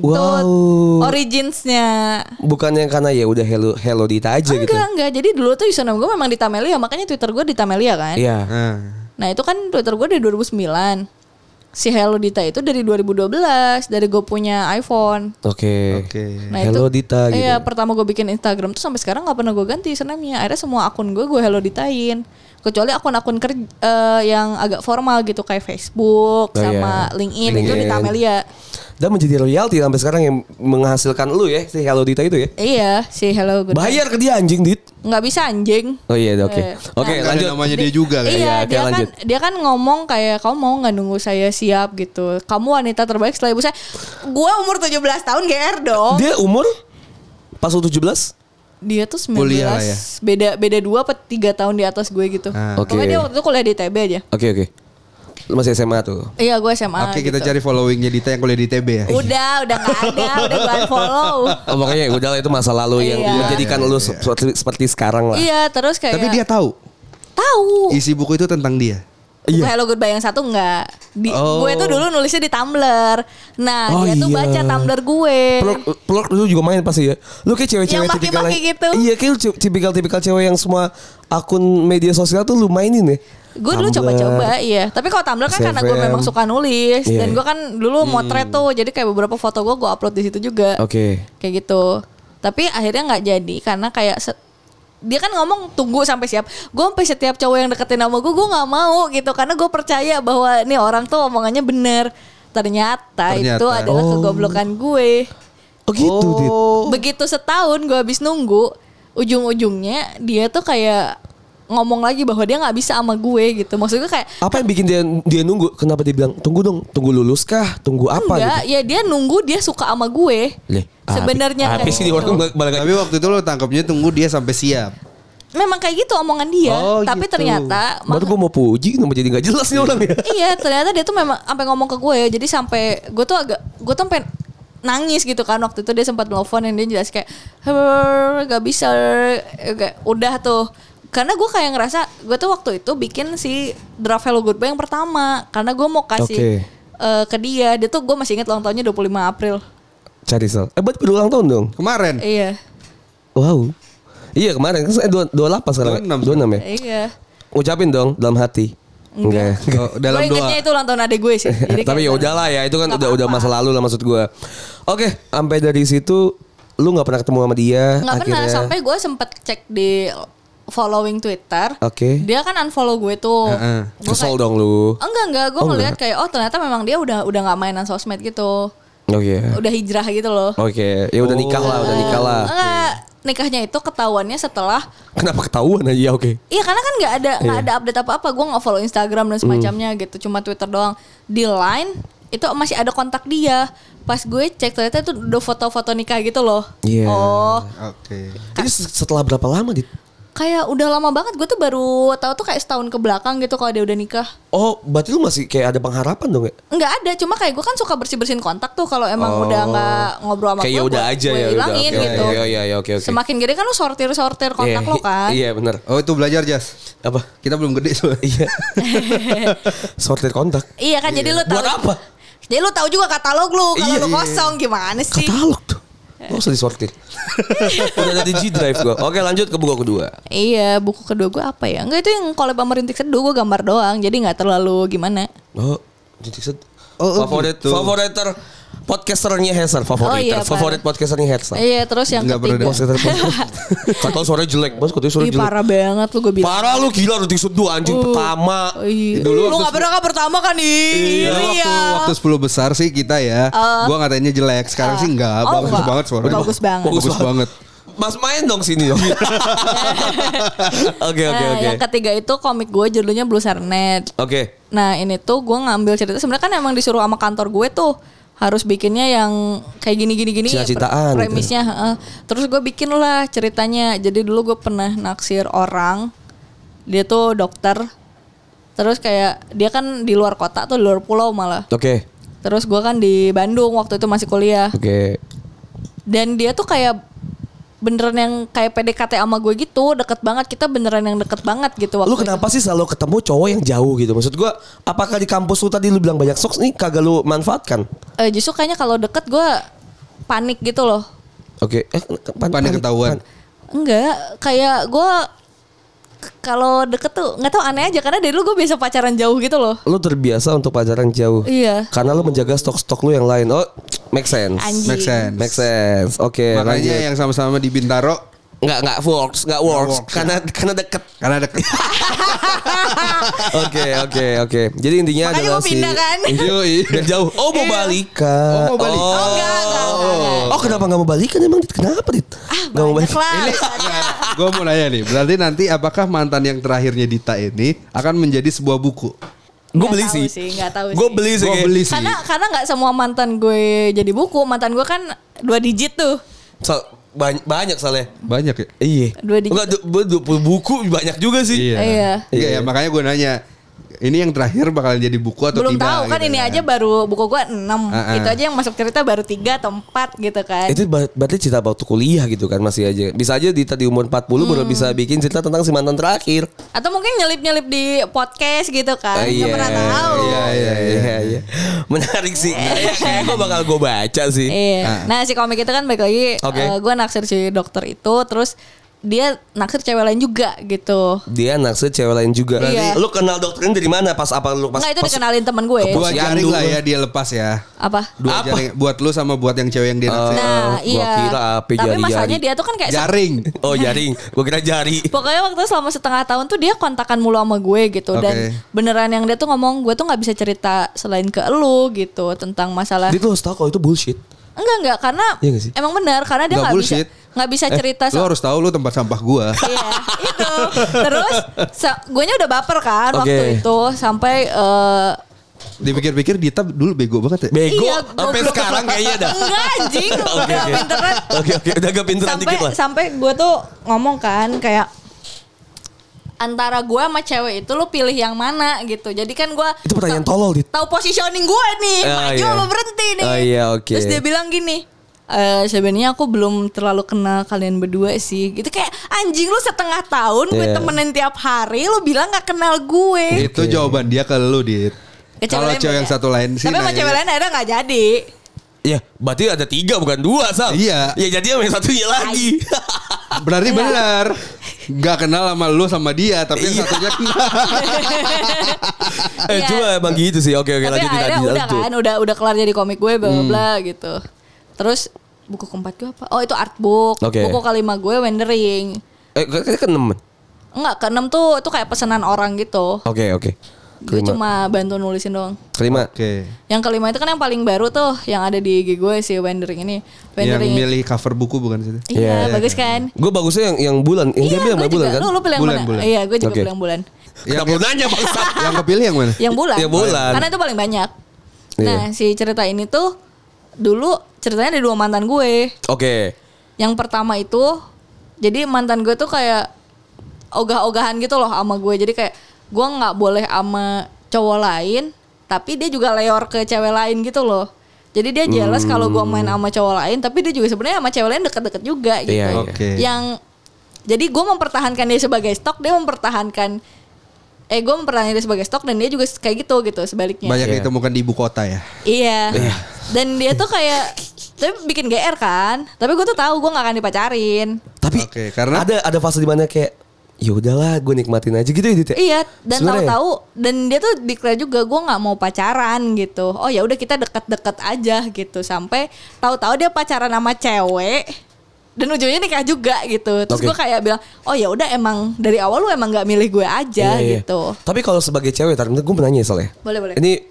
itu Wow. originsnya. Bukannya karena ya udah hello hello Dita aja gitu. Enggak, enggak. Jadi dulu tuh username gue memang Dita Melia, makanya Twitter gue Dita Melia kan. Iya. Nah, Nah itu kan Twitter gue dari 2009. Si Hello Dita itu dari 2012, dari gue punya iPhone. Oke. Oke. Nah Hello itu, Dita gitu. Iya pertama gue bikin Instagram tuh sampai sekarang nggak pernah gue ganti username-nya. Akhirnya semua akun gue gue Hello Ditain. Kecuali akun-akun kerja eh, yang agak formal gitu kayak Facebook Oh, sama iya. LinkedIn, itu LinkedIn. Dita Melia. Dan menjadi royalti sampai sekarang yang menghasilkan lu ya si Hello Dita itu ya. Iya si Hello Good. Bayar ke dia anjing dit. Nggak bisa anjing. Oh iya oke. Eh, Oke Nggak ada lanjut. namanya dia juga kan. Iya, Iya, dia kan dia kan ngomong kayak kamu mau nggak nunggu saya siap gitu. Kamu wanita terbaik setelah ibu saya. Gua umur 17 tahun GR dong. Dia, Dia umur pas lu 17? tuh 19. Kuliah lah ya. Beda beda 2 atau 3 tahun di atas gue gitu. Ah. Oke. Pokoknya dia waktu itu kuliah di TB aja. Oke oke. Lu masih SMA tuh. Iya, gue SMA. Oke, kita gitu. cari followingnya Dita yang kuliah di TB ya. Udah, udah gak ada, udah gue unfollow. Oh, makanya udah lah itu masa lalu yang Iya. menjadikan lu se- seperti, seperti sekarang lah. Iya, terus kayak Tapi dia tahu tahu. isi buku itu tentang dia. Buku Hello Goodbye yang satu enggak. Di, Oh. Gue tuh dulu nulisnya di Tumblr. Nah, Oh, dia tuh iya. baca Tumblr gue. Peluk, peluk lu juga main pasti ya. Lu kayak cewek-cewek Yang tipikal maki-maki gitu. Iya, kayak tipikal-tipikal cewek yang semua akun media sosial tuh lu mainin ya. Gue dulu coba-coba iya. Tapi kalau Tumblr kan karena gue memang suka nulis Iya. dan gue kan dulu motret tuh, jadi kayak beberapa foto gue gue upload di situ juga. Oke. Kayak gitu. Tapi akhirnya nggak jadi karena kayak dia kan ngomong tunggu sampai siap. Gue sampai setiap cowok yang deketin sama gue, gue nggak mau gitu karena gue percaya bahwa nih orang tuh omongannya bener. Ternyata, Ternyata. itu adalah Oh. kegoblokan gue. Oh gitu, Dit. Begitu setahun gue habis nunggu, ujung-ujungnya dia tuh kayak ngomong lagi bahwa dia nggak bisa sama gue gitu. Maksud gue kayak Apa yang bikin dia dia nunggu? Kenapa dia bilang tunggu dong, tunggu lulus kah? Tunggu apa enggak, gitu? ya dia nunggu dia suka sama gue. Leh, Sebenarnya sih dia gitu. orang. Tapi waktu itu lo tangkapnya tunggu dia sampai siap. Memang kayak gitu omongan dia, Oh, tapi gitu. ternyata Baru gue mau puji, kenapa jadi nggak jelas nih orang ya? iya ternyata dia tuh memang sampai ngomong ke gue ya jadi sampai gue tuh agak gue tuh sampai nangis gitu kan waktu itu dia sempat nelfon dan dia jelas kayak "Her, gak bisa kayak udah tuh karena gue kayak ngerasa gue tuh waktu itu bikin si draft Hello Goodbye yang pertama karena gue mau kasih Oke. eh, ke dia dia tuh gue masih inget ulang tahunnya 25 April Cari sel. Eh, berarti berulang tahun dong? Kemarin. iya Wow. Iya kemarin kan saya dua dua lapan sekarang. 26 Dua enam ya. iya Ucapin dong dalam hati. Enggak. Oh, dalam gue doa. ingetnya itu ulang tahun adek gue sih Jadi Tapi ya kayak- udahlah ya, itu kan udah udah masa lalu lah maksud gua. Oke, sampai dari situ lu nggak pernah ketemu sama dia nggak pernah sampai gue sempet cek di following Twitter Oke. dia kan unfollow gue tuh Heeh. Gua Kesel kayak- dong lu. enggak enggak gue Oh, ngeliat enggak. kayak oh ternyata memang dia udah udah nggak mainan sosmed gitu Oke. udah hijrah gitu loh Oke, ya udah nikah lah, udah nikah lah. enggak nikahnya itu ketahuannya setelah Kenapa ketahuan aja? Ya oke. Iya karena kan nggak ada nggak Iya. ada update apa apa gue nggak follow Instagram dan semacamnya gitu cuma Twitter doang di Line itu masih ada kontak dia pas gue cek ternyata itu udah foto-foto nikah gitu loh Iya. oh Oke. Ini se- setelah berapa lama dit? Kayak udah lama banget gue tuh baru tahu tuh kayak setahun ke belakang gitu kalau dia udah nikah Oh, berarti lu masih kayak ada pengharapan dong ya? Nggak ada, cuma kayak gue kan suka bersih bersihin kontak tuh kalau emang Oh. udah nggak ngobrol sama Kayak gue, ya udah gue- aja gue ya, udah. hilangin Oke, gitu. Iya, iya, iya, oke, oke. Semakin gede kan lu sortir sortir kontak Iya, lo kan. Iya, bener. Oh itu belajar Jas. Apa? Kita belum gede soalnya. Iya. Sortir kontak. Iya kan, jadi lu tahu. Buat apa? Jadi lu tahu juga katalog lu kalau Iya, lu iya. kosong gimana sih? Katalog tuh. Gak usah disortir. Udah ada di G Drive gua. Oke, lanjut ke buku kedua. Iya, buku kedua gue apa ya? Enggak itu yang collab sama Rintik Seduh gue gambar doang, jadi nggak terlalu gimana. Oh, titik set. Oh, oh, favorit gitu. favoriter podcasternya Heser, favoriter. Oh, iya, favorit parah. podcasternya Heser. Iya, terus yang Nggak ketiga. Podcaster podcast. Katanya suaranya jelek, Bos. Katanya suaranya Ih, jelek. parah banget lu gue bilang. Parah lu gila Rintik Seduh anjing pertama. Oh, iya. Dulu lu nggak pernah kan pertama kan nih? Dulu waktu waktu 10 besar sih kita ya. gua ngatainnya jelek. Sekarang sih enggak. Oh, bagus enggak. banget suaranya. Bagus banget. Bagus, banget. Mas main dong sini dong. Oke oke Nah, oke. yang ketiga itu komik gue judulnya Blue Sernet. Oke. Nah ini tuh gue ngambil cerita sebenarnya kan emang disuruh sama kantor gue tuh harus bikinnya yang kayak gini gini gini Cinta-cintaan gitu. premisnya heeh. terus gue bikin lah ceritanya jadi dulu gue pernah naksir orang dia tuh dokter terus kayak dia kan di luar kota tuh di luar pulau malah Oke. terus gue kan di Bandung waktu itu masih kuliah Oke. dan dia tuh kayak beneran yang kayak PDKT sama gue gitu deket banget kita beneran yang deket banget gitu waktu Lu kenapa sih selalu ketemu cowok yang jauh gitu? Maksud gua, apakah di kampus lu tadi lu bilang banyak socks nih kagak lu manfaatkan? itu. Eh, justru kayaknya kalau deket gue panik gitu loh Oke. Eh, pan- Panik ketahuan. enggak kayak gue kalau deket tuh nggak tahu aneh aja karena dari dulu gue biasa pacaran jauh gitu loh Lu terbiasa untuk pacaran jauh. Iya. Karena lu menjaga stok-stok lu yang lain. Oh, make sense. Anjing. Make sense. Make sense. Oke, Makanya lanjut. yang sama-sama di Bintaro Nggak nggak works, nggak works. works, karena karena deket. karena deket. Oke oke oke. Jadi intinya Makanya adalah mau pindah si kan? Yoi. Dan jauh. Oh mau Iya. balikan. Oh, mau balik. oh enggak kenapa nggak mau balikan emang Dit? Kenapa dit? ah Nggak mau banyak balik. lah Ini gue mau nanya nih, berarti nanti apakah mantan yang terakhirnya Dita ini akan menjadi sebuah buku? Gue beli sih. sih, tahu Gue sih. beli sih. Gue beli sih. karena karena nggak semua mantan gue jadi buku mantan gue kan dua digit tuh So, banyak, banyak soalnya. Banyak ya? Iya. Dua digit. Enggak, du- du- du- buku banyak juga sih. Iya. Iya. Iya, ya, makanya gue nanya, ini yang terakhir bakalan jadi buku atau belum tidak? tahu kan gitu ini aja baru buku gue 6 Ah, ah. itu aja yang masuk cerita baru tiga atau empat gitu kan Itu ber- berarti cerita waktu kuliah gitu kan masih aja. Bisa aja di tadi umur 40 baru Hmm. bisa bikin cerita tentang si mantan terakhir. atau mungkin nyelip nyelip di podcast gitu kan Ah, nggak pernah tahu Iya, iya, iya, iya. Menarik sih. Kayak kayak gue bakal gue baca sih. Iya. Ah. Nah si komik itu kan balik lagi Oke. gue naksir si dokter itu terus dia naksir cewek lain juga gitu. Dia naksir cewek lain juga. Iya. Lu kenal dokter ini dari mana? Pas apa lu pas Enggak itu pas- dikenalin temen gue. Dua jaring lah ya dia lepas ya. Apa? Dua Apa? jaring buat lu sama buat yang cewek yang dia naksir. Nah gua iya. kira apa, Tapi jari-jari. masalahnya dia tuh kan kayak jaring. Oh jaring. Gue kira jari. Pokoknya waktu selama setengah tahun tuh dia kontakan mulu sama gue gitu dan Oke. beneran yang dia tuh ngomong gue tuh nggak bisa cerita selain ke elu gitu tentang masalah Dia tuh harus tahu kalau itu bullshit. enggak enggak karena sih? emang benar karena dia Nggak bisa bullshit. Nggak bisa Eh, cerita lu harus tahu lu tempat sampah gua. Iya itu terus gue nya udah baper kan Oke. waktu itu sampai eh, Dipikir-pikir Dita dulu bego banget ya. Bego. Iya, Sampai sekarang kayaknya dah. Enggak anjing Oke, Udah oke. pinteran Oke oke udah agak pinteran Sampai dikit lah. sampai gue tuh ngomong kan Kayak Antara gue sama cewek itu lu pilih yang mana gitu Jadi kan gue Itu pertanyaan tolol dit. Tahu positioning gue nih Oh, Maju iya. apa berhenti nih Oh, iya, oke. Terus dia bilang gini eh sebenarnya aku belum terlalu kenal kalian berdua sih gitu kayak anjing lu setengah tahun gue Iya. temenin tiap hari lu bilang nggak kenal gue Itu jawaban dia ke lu, Dit. Kalau cewek yang satu lain sih tapi sama nanya- cewek lain akhirnya nggak jadi Iya, berarti ada tiga bukan dua Sal. Iya. Ya jadi yang satunya lagi. Berarti benar. Gak kenal sama lu sama dia, tapi yang Iya. satunya kenal. eh Iya. cuma emang gitu sih. Oke oke tapi lanjutin akhirnya udah lanjut. kan udah udah kelar jadi komik gue bla bla Hmm. bla gitu terus buku keempat gue apa oh itu artbook Oke. buku kelima gue wandering Eh kayaknya keenam. enggak keenam tuh itu kayak pesanan orang gitu Oke oke. gue Kelima. cuma bantu nulisin doang Kelima. Oke. yang kelima itu kan yang paling baru tuh yang ada di IG gue si wandering ini Yang wandering milih cover buku bukan sih? iya Iya. bagus kan Gue bagusnya yang yang bulan. Yang dia iya bilang gue bulan juga kan? lu, lu pilih yang Bulan, mana bulan. iya gue juga Oke. pilih yang bulan Kenapa lu nanya bangsa? yang kepilih yang mana? yang bulan Yang bulan. karena itu paling banyak Iya. nah si cerita ini tuh dulu ceritanya ada dua mantan gue Oke. Yang pertama itu jadi mantan gue tuh kayak ogah-ogahan gitu loh sama gue. Jadi kayak gue nggak boleh sama cowok lain, tapi dia juga leor ke cewek lain gitu loh. Jadi dia jealous kalau gue main sama cowok lain, tapi dia juga sebenarnya sama cewek lain deket-deket juga gitu. Iya, iya. Oke. Yang jadi gue mempertahankan dia sebagai stok, dia mempertahankan eh gue mempertahankan dia sebagai stok dan dia juga kayak gitu gitu sebaliknya. Banyak Iya. ditemukan di ibu kota ya. Iya. Dan dia tuh kayak tapi bikin GR kan. Tapi gue tuh tahu gue gak akan dipacarin. Tapi Oke, karena- ada ada fase di mana kayak ya udahlah gue nikmatin aja gitu ya Dit ya? Iya, dan ya? tahu-tahu dan dia tuh declare juga gue nggak mau pacaran gitu. Oh ya udah kita deket-deket aja gitu sampai tahu-tahu dia pacaran sama cewek dan ujungnya nikah juga gitu. Terus Oke. gue kayak bilang, oh ya udah emang dari awal lu emang nggak milih gue aja Iya, iya. gitu. Tapi kalau sebagai cewek, tar, gue mau nanya ya soalnya. Boleh boleh. Ini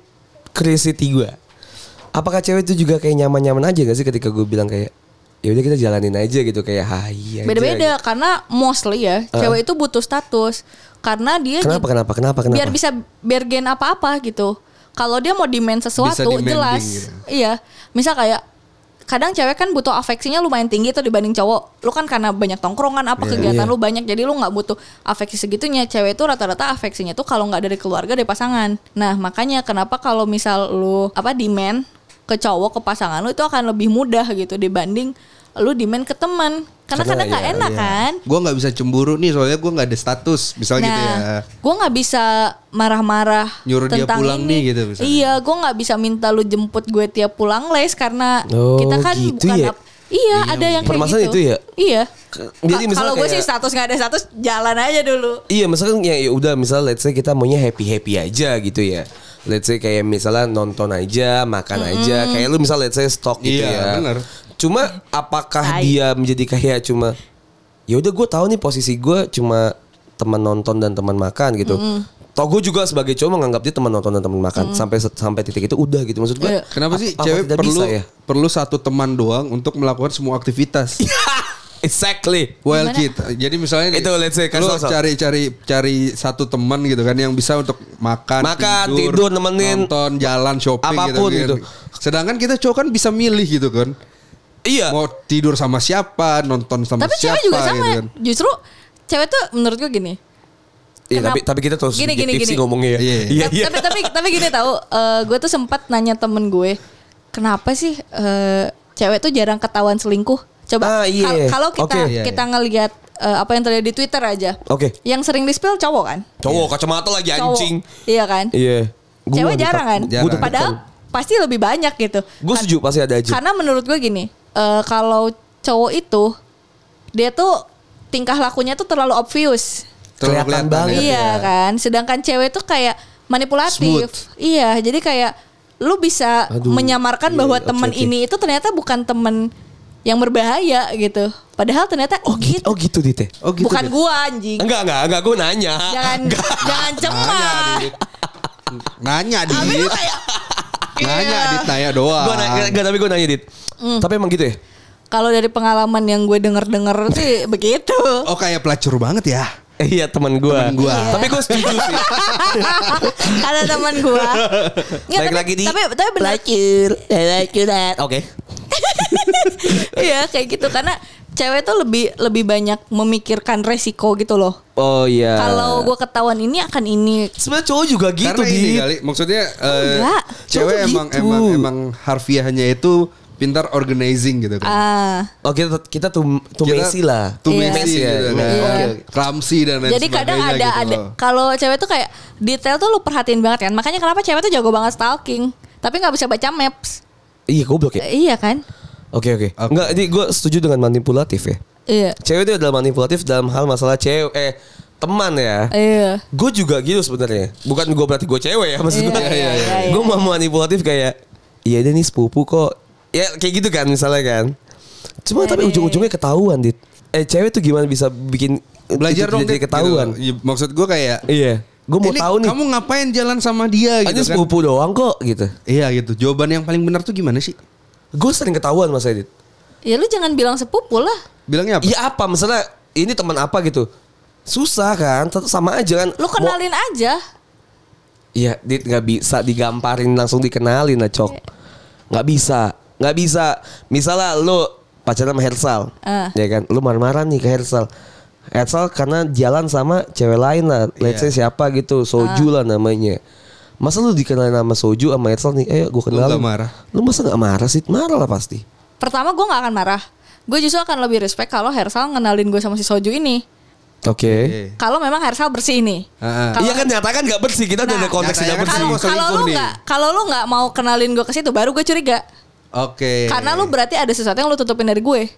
curiosity gue. Apakah cewek itu juga kayak nyaman-nyaman aja gak sih ketika gue bilang kayak ya udah kita jalanin aja gitu kayak hai aja. Beda-beda gitu. karena mostly ya cewek itu butuh status karena dia Kenapa jadi- kenapa kenapa kenapa? biar bisa biar gen apa-apa gitu. kalau dia mau demand sesuatu jelas. gitu. Iya. Misal kayak kadang cewek kan butuh afeksinya lumayan tinggi tuh dibanding cowok. Lu kan karena banyak tongkrongan apa Iya. kegiatan Iya. lu banyak jadi lu nggak butuh afeksi segitunya. Cewek itu rata-rata afeksinya tuh kalau nggak dari keluarga dari pasangan. Nah, makanya kenapa kalau misal lu apa demand ke cowok ke pasangan lu itu akan lebih mudah gitu dibanding lu demand ke teman. Karena Karena kadang nggak iya, enak kan. Gue nggak bisa cemburu nih soalnya gue nggak ada status, misal gitu ya. Nah, gue nggak bisa marah-marah Nyuruh dia tentang pulang ini. nih gitu misalnya. Iya, gue nggak bisa minta lu jemput gue tiap pulang les karena Oh, kita kan gitu bukan ya? ap- Iya, ada yang kayak gitu. itu ya? Iya. Jadi Ka- misalnya kalau gue sih status nggak ada status jalan aja dulu. Iya misalkan ya, ya udah misal let's say kita maunya happy happy aja gitu ya. Let's say kayak misalnya nonton aja, makan aja. Kayak lu misal let's say stok gitu Iya, ya. bener. Cuma apakah Tai. dia menjadi kayak cuma ya udah gue tahu nih posisi gue cuma teman nonton dan teman makan gitu. Toh gue juga sebagai cowok menganggap dia teman nonton dan teman makan sampai sampai titik itu udah gitu maksud gue. Iya. Kenapa sih apa cewek perlu bisa ya? perlu satu teman doang untuk melakukan semua aktivitas? exactly. Well Gimana? kid. Jadi misalnya Itu, let's say, lu kasih tahu. cari cari cari satu teman gitu kan yang bisa untuk makan, Makan, tidur, nemenin, nonton, jalan, shopping apa pun gitu, gitu. kan. Sedangkan kita cowok kan bisa milih gitu kan. Iya. Mau tidur sama siapa, nonton sama Tapi siapa cewek juga sama. gitu kan. Justru cewek tuh menurut gue gini. Iya, tapi tapi kita terus Gini, gini, subjektif sih gini. ngomongnya ya. Iya. Iya, tapi, iya. tapi tapi tapi gini tahu, eh, gue tuh sempat nanya temen gue, kenapa sih eh, cewek tuh jarang ketahuan selingkuh? Coba Ah, iya. kal- kalau kita Oke. Iya, kita ngelihat eh, apa yang terjadi di Twitter aja, Oke. yang sering di spill cowok kan? Cowok kacamata lagi Cowok, anjing. iya kan? Iya. Cewek jarang kan? Jarang. Padahal pasti lebih banyak gitu. Gue setuju pasti ada aja. Karena menurut gue gini, eh, kalau cowok itu dia tuh tingkah lakunya tuh terlalu obvious. Terlalu Kelihatan kelihatan banget. ya. Iya kan, sedangkan cewek tuh kayak manipulatif. Smooth. Iya, jadi kayak lu bisa Aduh, menyamarkan iya, bahwa oke, temen oke. ini itu ternyata bukan temen yang berbahaya gitu. Padahal ternyata Oh gitu, oh gitu Dit ya? Oh gitu. bukan deh. gua anjing. Enggak, enggak, enggak. Gue nanya. Jangan jangan cemas. Nanya Dit. Nanya lu Dit. kayak Nanya Iya. Dit nanya doang. Gue nanya, enggak, tapi gue nanya Dit. Hmm. Tapi emang gitu ya? kalau dari pengalaman yang gue denger-denger sih begitu. Oh kayak pelacur banget ya. Eh, Iya teman gue. Temen gua. Iya. Tapi gue setuju sih. Ada teman gua. Nggak, Baik tapi- lagi di tapi tapi benar. pelacur, pelacuran. Oke. Iya kayak gitu karena cewek tuh lebih lebih banyak memikirkan resiko gitu loh. Oh iya. Kalau gue ketahuan ini akan ini. sebenarnya cowok juga gitu Karena ini kali maksudnya eh, Enggak. cewek Cowok emang gitu. emang emang harfiahnya itu pintar organizing gitu kan. Ah, Oh kita kita tuh tuh Messi lah. Tuh Iya. Messi ya. gitu kan. Iya. Oke, Clumsy dan lain jadi kadang ada gitu ada kalau cewek tuh kayak detail tuh lu perhatiin banget kan. Makanya kenapa cewek tuh jago banget stalking, tapi nggak bisa baca maps. Iya goblok ya. Iya kan? Oke oke. Oke. Enggak, ini gue setuju dengan manipulatif ya. Iya. Cewek itu adalah manipulatif dalam hal masalah cewek eh teman ya. Iya. Gue juga gitu sebenarnya. Bukan gue berarti gue cewek ya maksud Iya, gue. iya, iya, iya, Gue iya. mau manipulatif kayak iya deh nih sepupu kok. Ya kayak gitu kan misalnya kan. Cuma Iya, tapi iya, ujung-ujungnya ketahuan dit. Eh cewek tuh gimana bisa bikin belajar dong jadi Dit, ketahuan. gitu. Maksud gue kayak Iya. Gue mau "Ini tahu nih. Kamu ngapain jalan sama dia Ini gitu kan. sepupu doang kok gitu. Iya gitu. Jawaban yang paling benar tuh gimana sih? Gue sering ketahuan mas Edit. Ya lu jangan bilang sepupu lah. Bilangnya apa? Iya apa misalnya ini teman apa gitu. Susah kan, tetap sama aja kan. Lu Mau- kenalin aja. Iya, Dit nggak bisa digamparin langsung dikenalin lah, Cok. Nggak bisa, nggak bisa. Misalnya lu pacaran sama Hersal, Ah. ya kan? Lu marah-marah nih ke Hersal. Hersal karena jalan sama cewek lain lah, let's say Iya. siapa gitu, Soju lah namanya. Masa lu dikenalin sama Soju sama Hersal nih, eh gue Lu kenalin. nggak marah? Lu masa nggak marah sih? Marah lah pasti. Pertama gue nggak akan marah. Gue justru akan lebih respect kalau Hersal ngenalin gue sama si Soju ini. Oke. Oke. Kalau memang Hersal bersih. Ah, ah. Iya kan nyata kan nggak bersih, kita udah Nah, ada konteks tidak kan bersih. Kalau lu nggak kalau lu nggak mau kenalin gue ke situ, baru gue curiga. Oke. Karena lu berarti ada sesuatu yang lu tutupin dari gue.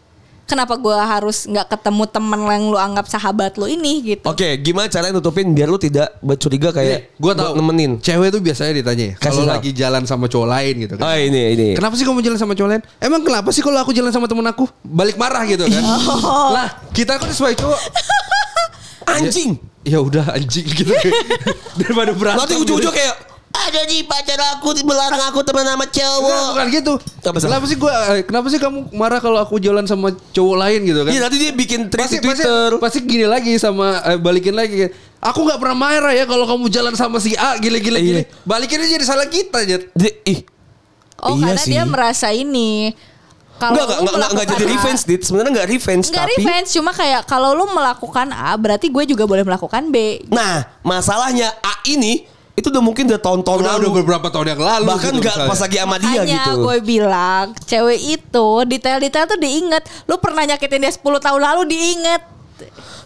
Kenapa gue harus nggak ketemu temen yang lu anggap sahabat lu ini gitu? Oke, gimana caranya nutupin biar lu tidak bercuriga kayak gue tau nemenin. Cewek tuh biasanya ditanya ya, Kasih kalau lagi jalan sama cowok lain gitu kan. Oh ini ini. Kenapa sih kamu jalan sama cowok lain? Emang kenapa sih kalau aku jalan sama temen aku balik marah gitu kan? Oh. Lah kita kan sebagai cowok Anjing. ya udah anjing gitu daripada berantem. Nanti ujung-ujung gitu. kayak Ada di pacar aku melarang aku teman sama Enggak, cowok. bukan gitu. Apa kenapa sih gua eh, kenapa sih kamu marah kalau aku jalan sama cowok lain gitu kan? Iya nanti dia bikin tweet pasti, di Twitter. Pasti, pasti gini lagi sama eh, balikin lagi. Aku nggak pernah marah ya kalau kamu jalan sama si A gile-gile Iya. gini. Balikin aja jadi salah kita Jet. Ih. Oh Iya karena sih. dia merasa ini. Kalau Enggak, enggak, lu enggak, enggak jadi revenge, Dit. Sebenarnya enggak revenge, Nggak tapi revenge, cuma kayak kalau lu melakukan A, berarti gue juga boleh melakukan B. Nah, masalahnya A ini itu udah mungkin udah tahun-tahun Udah, lalu. udah beberapa tahun yang lalu. Bahkan gitu enggak misalnya. pas lagi sama dia Makanya gitu. gue bilang, cewek itu detail-detail tuh diinget. Lu pernah nyakitin dia 10 tahun lalu diinget.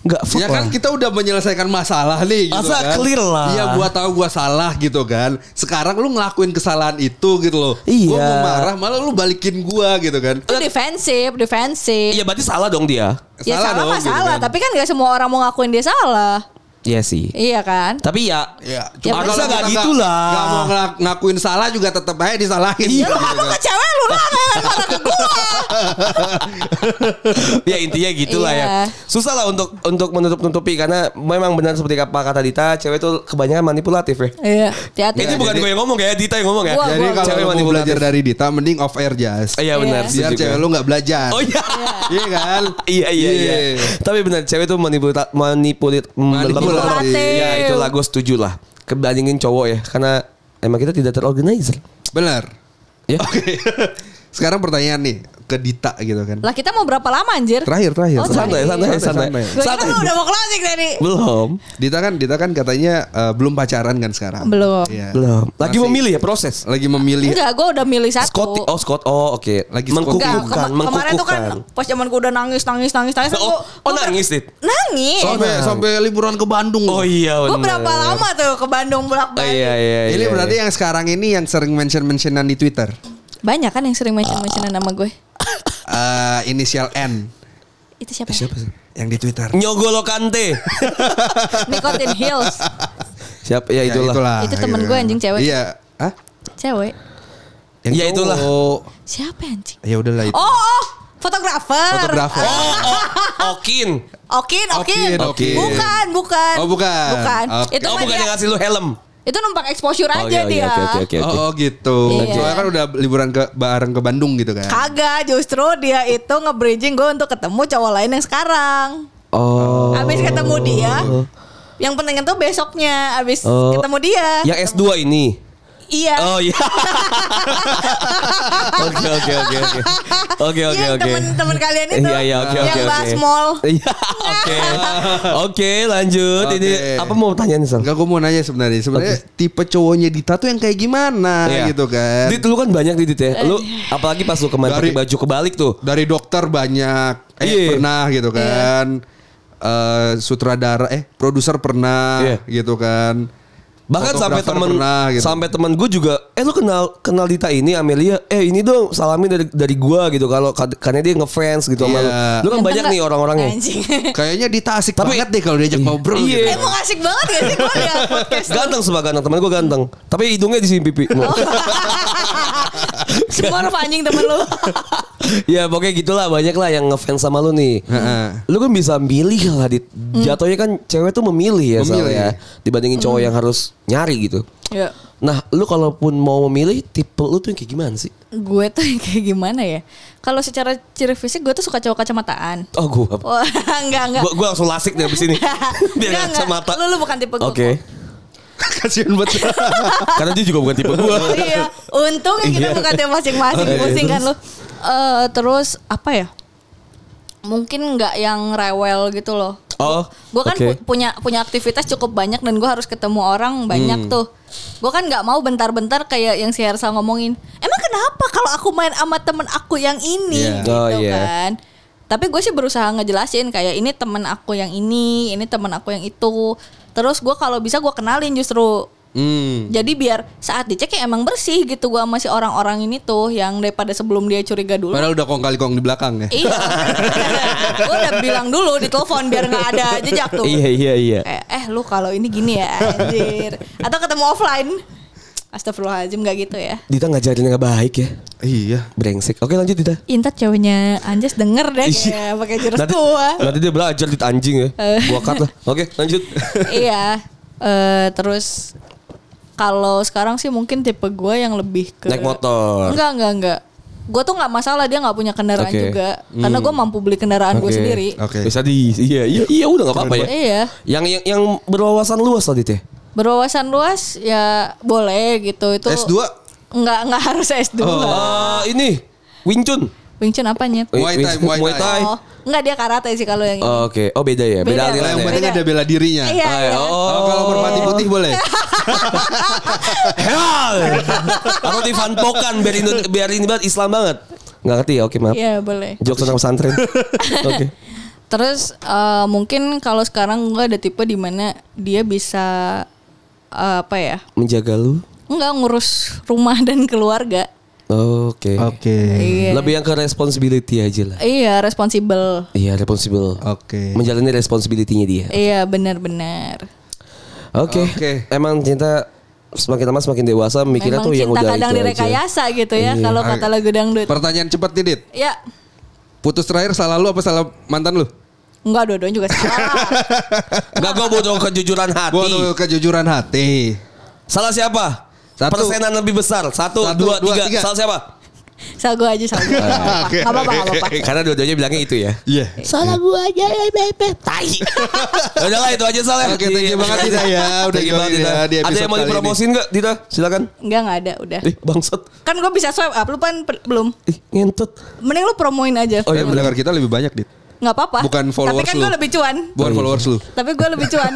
Enggak fuck Ya kan lah. kita udah menyelesaikan masalah nih gitu Masa kan. clear lah. Iya gua tahu gua salah gitu kan. Sekarang lu ngelakuin kesalahan itu gitu loh. Iya. Gua mau marah malah lu balikin gua gitu kan. Itu defensif, defensif. Iya berarti salah dong dia. ya salah dong, mah gitu salah, kan. tapi kan gak semua orang mau ngakuin dia salah. Iya sih. Iya kan? Tapi ya Ya, Ya, cuma masa kalau nggak kita gitu lah. Nggak mau ngakuin salah juga tetap aja disalahin. Ya gitu lu kan. ke cewek lu lah kan marah ke gua. ya intinya gitulah Iya. ya. Susah lah untuk untuk menutup-nutupi karena memang benar seperti apa kata Dita, cewek tuh kebanyakan manipulatif ya. Iya, hati-hati. Ini Ya, bukan jadi- gue yang ngomong ya, Dita yang ngomong ya. Gua- Jadi gua- kalau mau manipulatif. belajar dari Dita mending off air jas. Iya benar. Iya. Biar cewek lu nggak belajar. Oh iya. Iya kan? Iya iya iya. Tapi benar cewek tuh manipulat manipulit Manipulatif. Ya itu lah gue setuju lah. Kebandingin cowok ya karena emang kita tidak terorganizer. Benar. Ya. Oke. Sekarang pertanyaan nih ke Dita gitu kan. Lah kita mau berapa lama anjir? Terakhir terakhir. Oh, Santai, santai, santai. santai. Gue kira lu udah mau closing tadi. Belum. Dita kan Dita kan katanya eh, belum pacaran kan sekarang. Belum. Iya. Belum. Lagi Masih- memilih ya proses. Lagi memilih. Enggak, gue udah milih satu. Scott oh Scott oh oke. Lagi Enggak, mengkukuhkan, kema- kemarin tuh kan mengkukuhkan. pas zaman gue udah nangis, nangis, nangis, nangis. Oh, oh nangis, Dit? Nangis. Sampai nah. sampai liburan ke Bandung. Oh iya Gue berapa lama tuh ke Bandung bolak Oh, balik. iya iya. Ini iya, berarti iya. yang sekarang ini yang sering mention-mentionan di Twitter. Banyak kan yang sering mention-mentionan nama gue. Eh inisial N Itu siapa? siapa sih? yang di Twitter. Nyogolo Kante. Nicotine Hills. Siapa ya Ya, itulah. Itu temen gue, anjing, cewek. Iya. Hah? Cewek. Yang Ya, itulah. Siapa anjing? Ya udahlah itu. Oh, oh, fotografer. Fotografer. Oh, oh, Okin. Okin, Okin. Okin, Okin. Bukan, bukan. Oh, bukan. Bukan. Oke. Itu Oh mah bukan dia- yang ngasih lu helm. Itu numpang exposure Oh aja iya, dia. iya, oke oke oke. oke. Oh, oh gitu. Iya. Soalnya kan udah liburan ke bareng ke Bandung gitu kan. Kagak, justru dia itu nge-bridging gue untuk ketemu cowok lain yang sekarang. Oh. Abis ketemu dia, yang penting itu besoknya abis Oh. ketemu dia. Yang S2 ini. Iya. Oh iya. Oke oke oke oke. Oke oke Yang oke. temen-temen kalian itu. Iya iya oke oke Yang oke. bahas mall. Iya oke. Oke lanjut. Oke. Ini apa mau tanya nih Sal? Enggak gue mau nanya sebenarnya. Sebenarnya tipe cowoknya Dita tuh yang kayak gimana Iya. gitu kan. Dit lu kan banyak nih Dit ya. Lu apalagi pas lu kemarin pakai baju kebalik tuh. Dari dokter banyak eh Iya. pernah gitu kan. Eh sutradara eh produser pernah Iya. gitu kan. Bahkan sampai temen pernah, gitu. sampai temen gue juga eh lu kenal kenal Dita ini Amelia eh ini dong salamin dari dari gua gitu kalau karena dia ngefans gitu sama lu. Iya. Lu kan banyak nih orang-orangnya. Kayaknya Dita asik Tapi- banget deh kalau diajak ngobrol Iya. gitu. Emang asik banget gak sih gue podcast lu? Ganteng sebab ganteng teman gue ganteng. Tapi hidungnya di sini pipi. Oh. Semua orang anjing temen lu. ya pokoknya gitulah banyak lah yang ngefans sama lu nih. Heeh. Lu kan bisa milih lah dit. Jatuhnya kan cewek tuh memilih ya Memilih. ya. Dibandingin cowok yang harus nyari gitu. Ya. Nah, lu kalaupun mau memilih tipe lu tuh yang kayak gimana sih? Gue tuh yang kayak gimana ya? Kalau secara ciri fisik gue tuh suka cowok kacamataan. Oh, gua. Wah, enggak enggak. Gua, gua langsung lasik deh abis ini. Biar Enggak, enggak. kacamata. Lu, lu bukan tipe gue. Oke. Kasihan banget. Karena dia juga bukan tipe gua. iya, untungnya kita Iya. bukan tipe masing-masing pusing kan lu. Eh, terus apa ya? Mungkin nggak yang rewel gitu loh. Oh, Gue kan oke. pu- punya punya aktivitas cukup banyak dan gue harus ketemu orang banyak tuh. Gue kan nggak mau bentar-bentar kayak yang si Hersa ngomongin. Emang kenapa kalau aku main sama temen aku yang ini Iya. gitu Oh, iya. kan? Tapi gue sih berusaha ngejelasin kayak ini temen aku yang ini, ini temen aku yang itu. Terus gue kalau bisa gue kenalin justru. Hmm. Jadi biar saat dicek ya emang bersih gitu gue sama si orang-orang ini tuh yang daripada sebelum dia curiga dulu. Padahal udah kong kali kong di belakang ya. Iya. gue udah bilang dulu di telepon biar nggak ada jejak tuh. Iya, iya, iya. Eh, eh lu kalau ini gini ya anjir. Atau ketemu offline. Astagfirullahaladzim gak gitu ya. Dita ngajarin gak baik ya. Iya. Brengsek. Oke lanjut Dita. Intat ceweknya Anjas denger deh kayak pakai jurus Nanti, tua. nanti dia belajar di anjing ya. Eh. Gua cut lah. Oke lanjut. iya. Eh terus kalau sekarang sih mungkin tipe gue yang lebih ke Naik motor. Enggak, enggak, enggak. Gue tuh nggak masalah dia nggak punya kendaraan Oke. juga, karena gue mampu beli kendaraan gue Oke. sendiri. Oke. Bisa di iya iya iya udah nggak apa-apa ya. Iya. Yang yang yang berwawasan luas tadi teh. Berwawasan luas ya boleh gitu itu. S2? Enggak, enggak harus S2. Eh ini Wing Chun. Wing Chun apanya? Muay Thai, Muay Muay Thai. Thai. Oh, enggak dia karate sih kalau yang ini. Oh, Oke, oh beda ya, beda, Beda. aliran Yang ya. penting ada bela dirinya. Iya, ya. iya. Oh, Oh, kalau merpati putih boleh. Hell. Atau di Pokan biar ini biar ini banget Islam banget. Nggak ngerti ya, oke maaf. Iya, boleh. Jokes tentang pesantren. Oke. Terus eh, mungkin kalau sekarang gue ada tipe di mana dia bisa eh, apa ya? Menjaga lu. Enggak ngurus rumah dan keluarga. Oke. Oke. Iya. Lebih yang ke responsibility aja lah. Iya, responsible. Iya, responsible. Oke. Menjalani responsibility-nya dia. Iya, benar-benar. Oke. Oke. Emang cinta semakin lama semakin dewasa mikirnya Memang tuh yang cinta udah kadang itu aja. direkayasa gitu ya Iya. kalau kata lagu dangdut. Pertanyaan cepat Didit. Ya, Putus terakhir salah lu apa salah mantan lu? enggak dua-duanya juga salah. Enggak gue butuh kejujuran hati. Gua tuh kejujuran hati. Salah siapa? Satu. Persenan lebih besar. Satu, Satu, dua, dua, tiga. tiga. Salah siapa? salah gue aja salah gue. Enggak apa-apa, enggak apa-apa. Karena dua-duanya bilangnya itu ya. Iya. Salah gua aja ya bebe. Tai. Udah lah itu aja salah. Oke, thank you banget, Dita, ya. Udah Thank you banget, Dita. ya di Ada yang mau dipromosin enggak, Dita? Silakan. Enggak, enggak ada, udah. Eh, bangsat. Kan gue bisa swipe up, lu kan belum. Ih, ngentut. Mending lu promoin aja. Oh, Eh, iya, pendengar kita lebih banyak, Dit. Nggak apa-apa. Bukan Tapi followers kan lu. gue lebih cuan. Bukan followers lu. Tapi gue lebih cuan.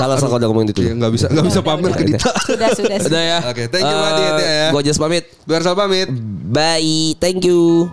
Kalau saya udah ngomongin itu. Iya, nggak bisa nggak bisa pamer ke Dita. sudah, sudah. Udah ya. Oke, thank you banget, ya. Gue just pamit. Biar pamit. Bye. Thank you.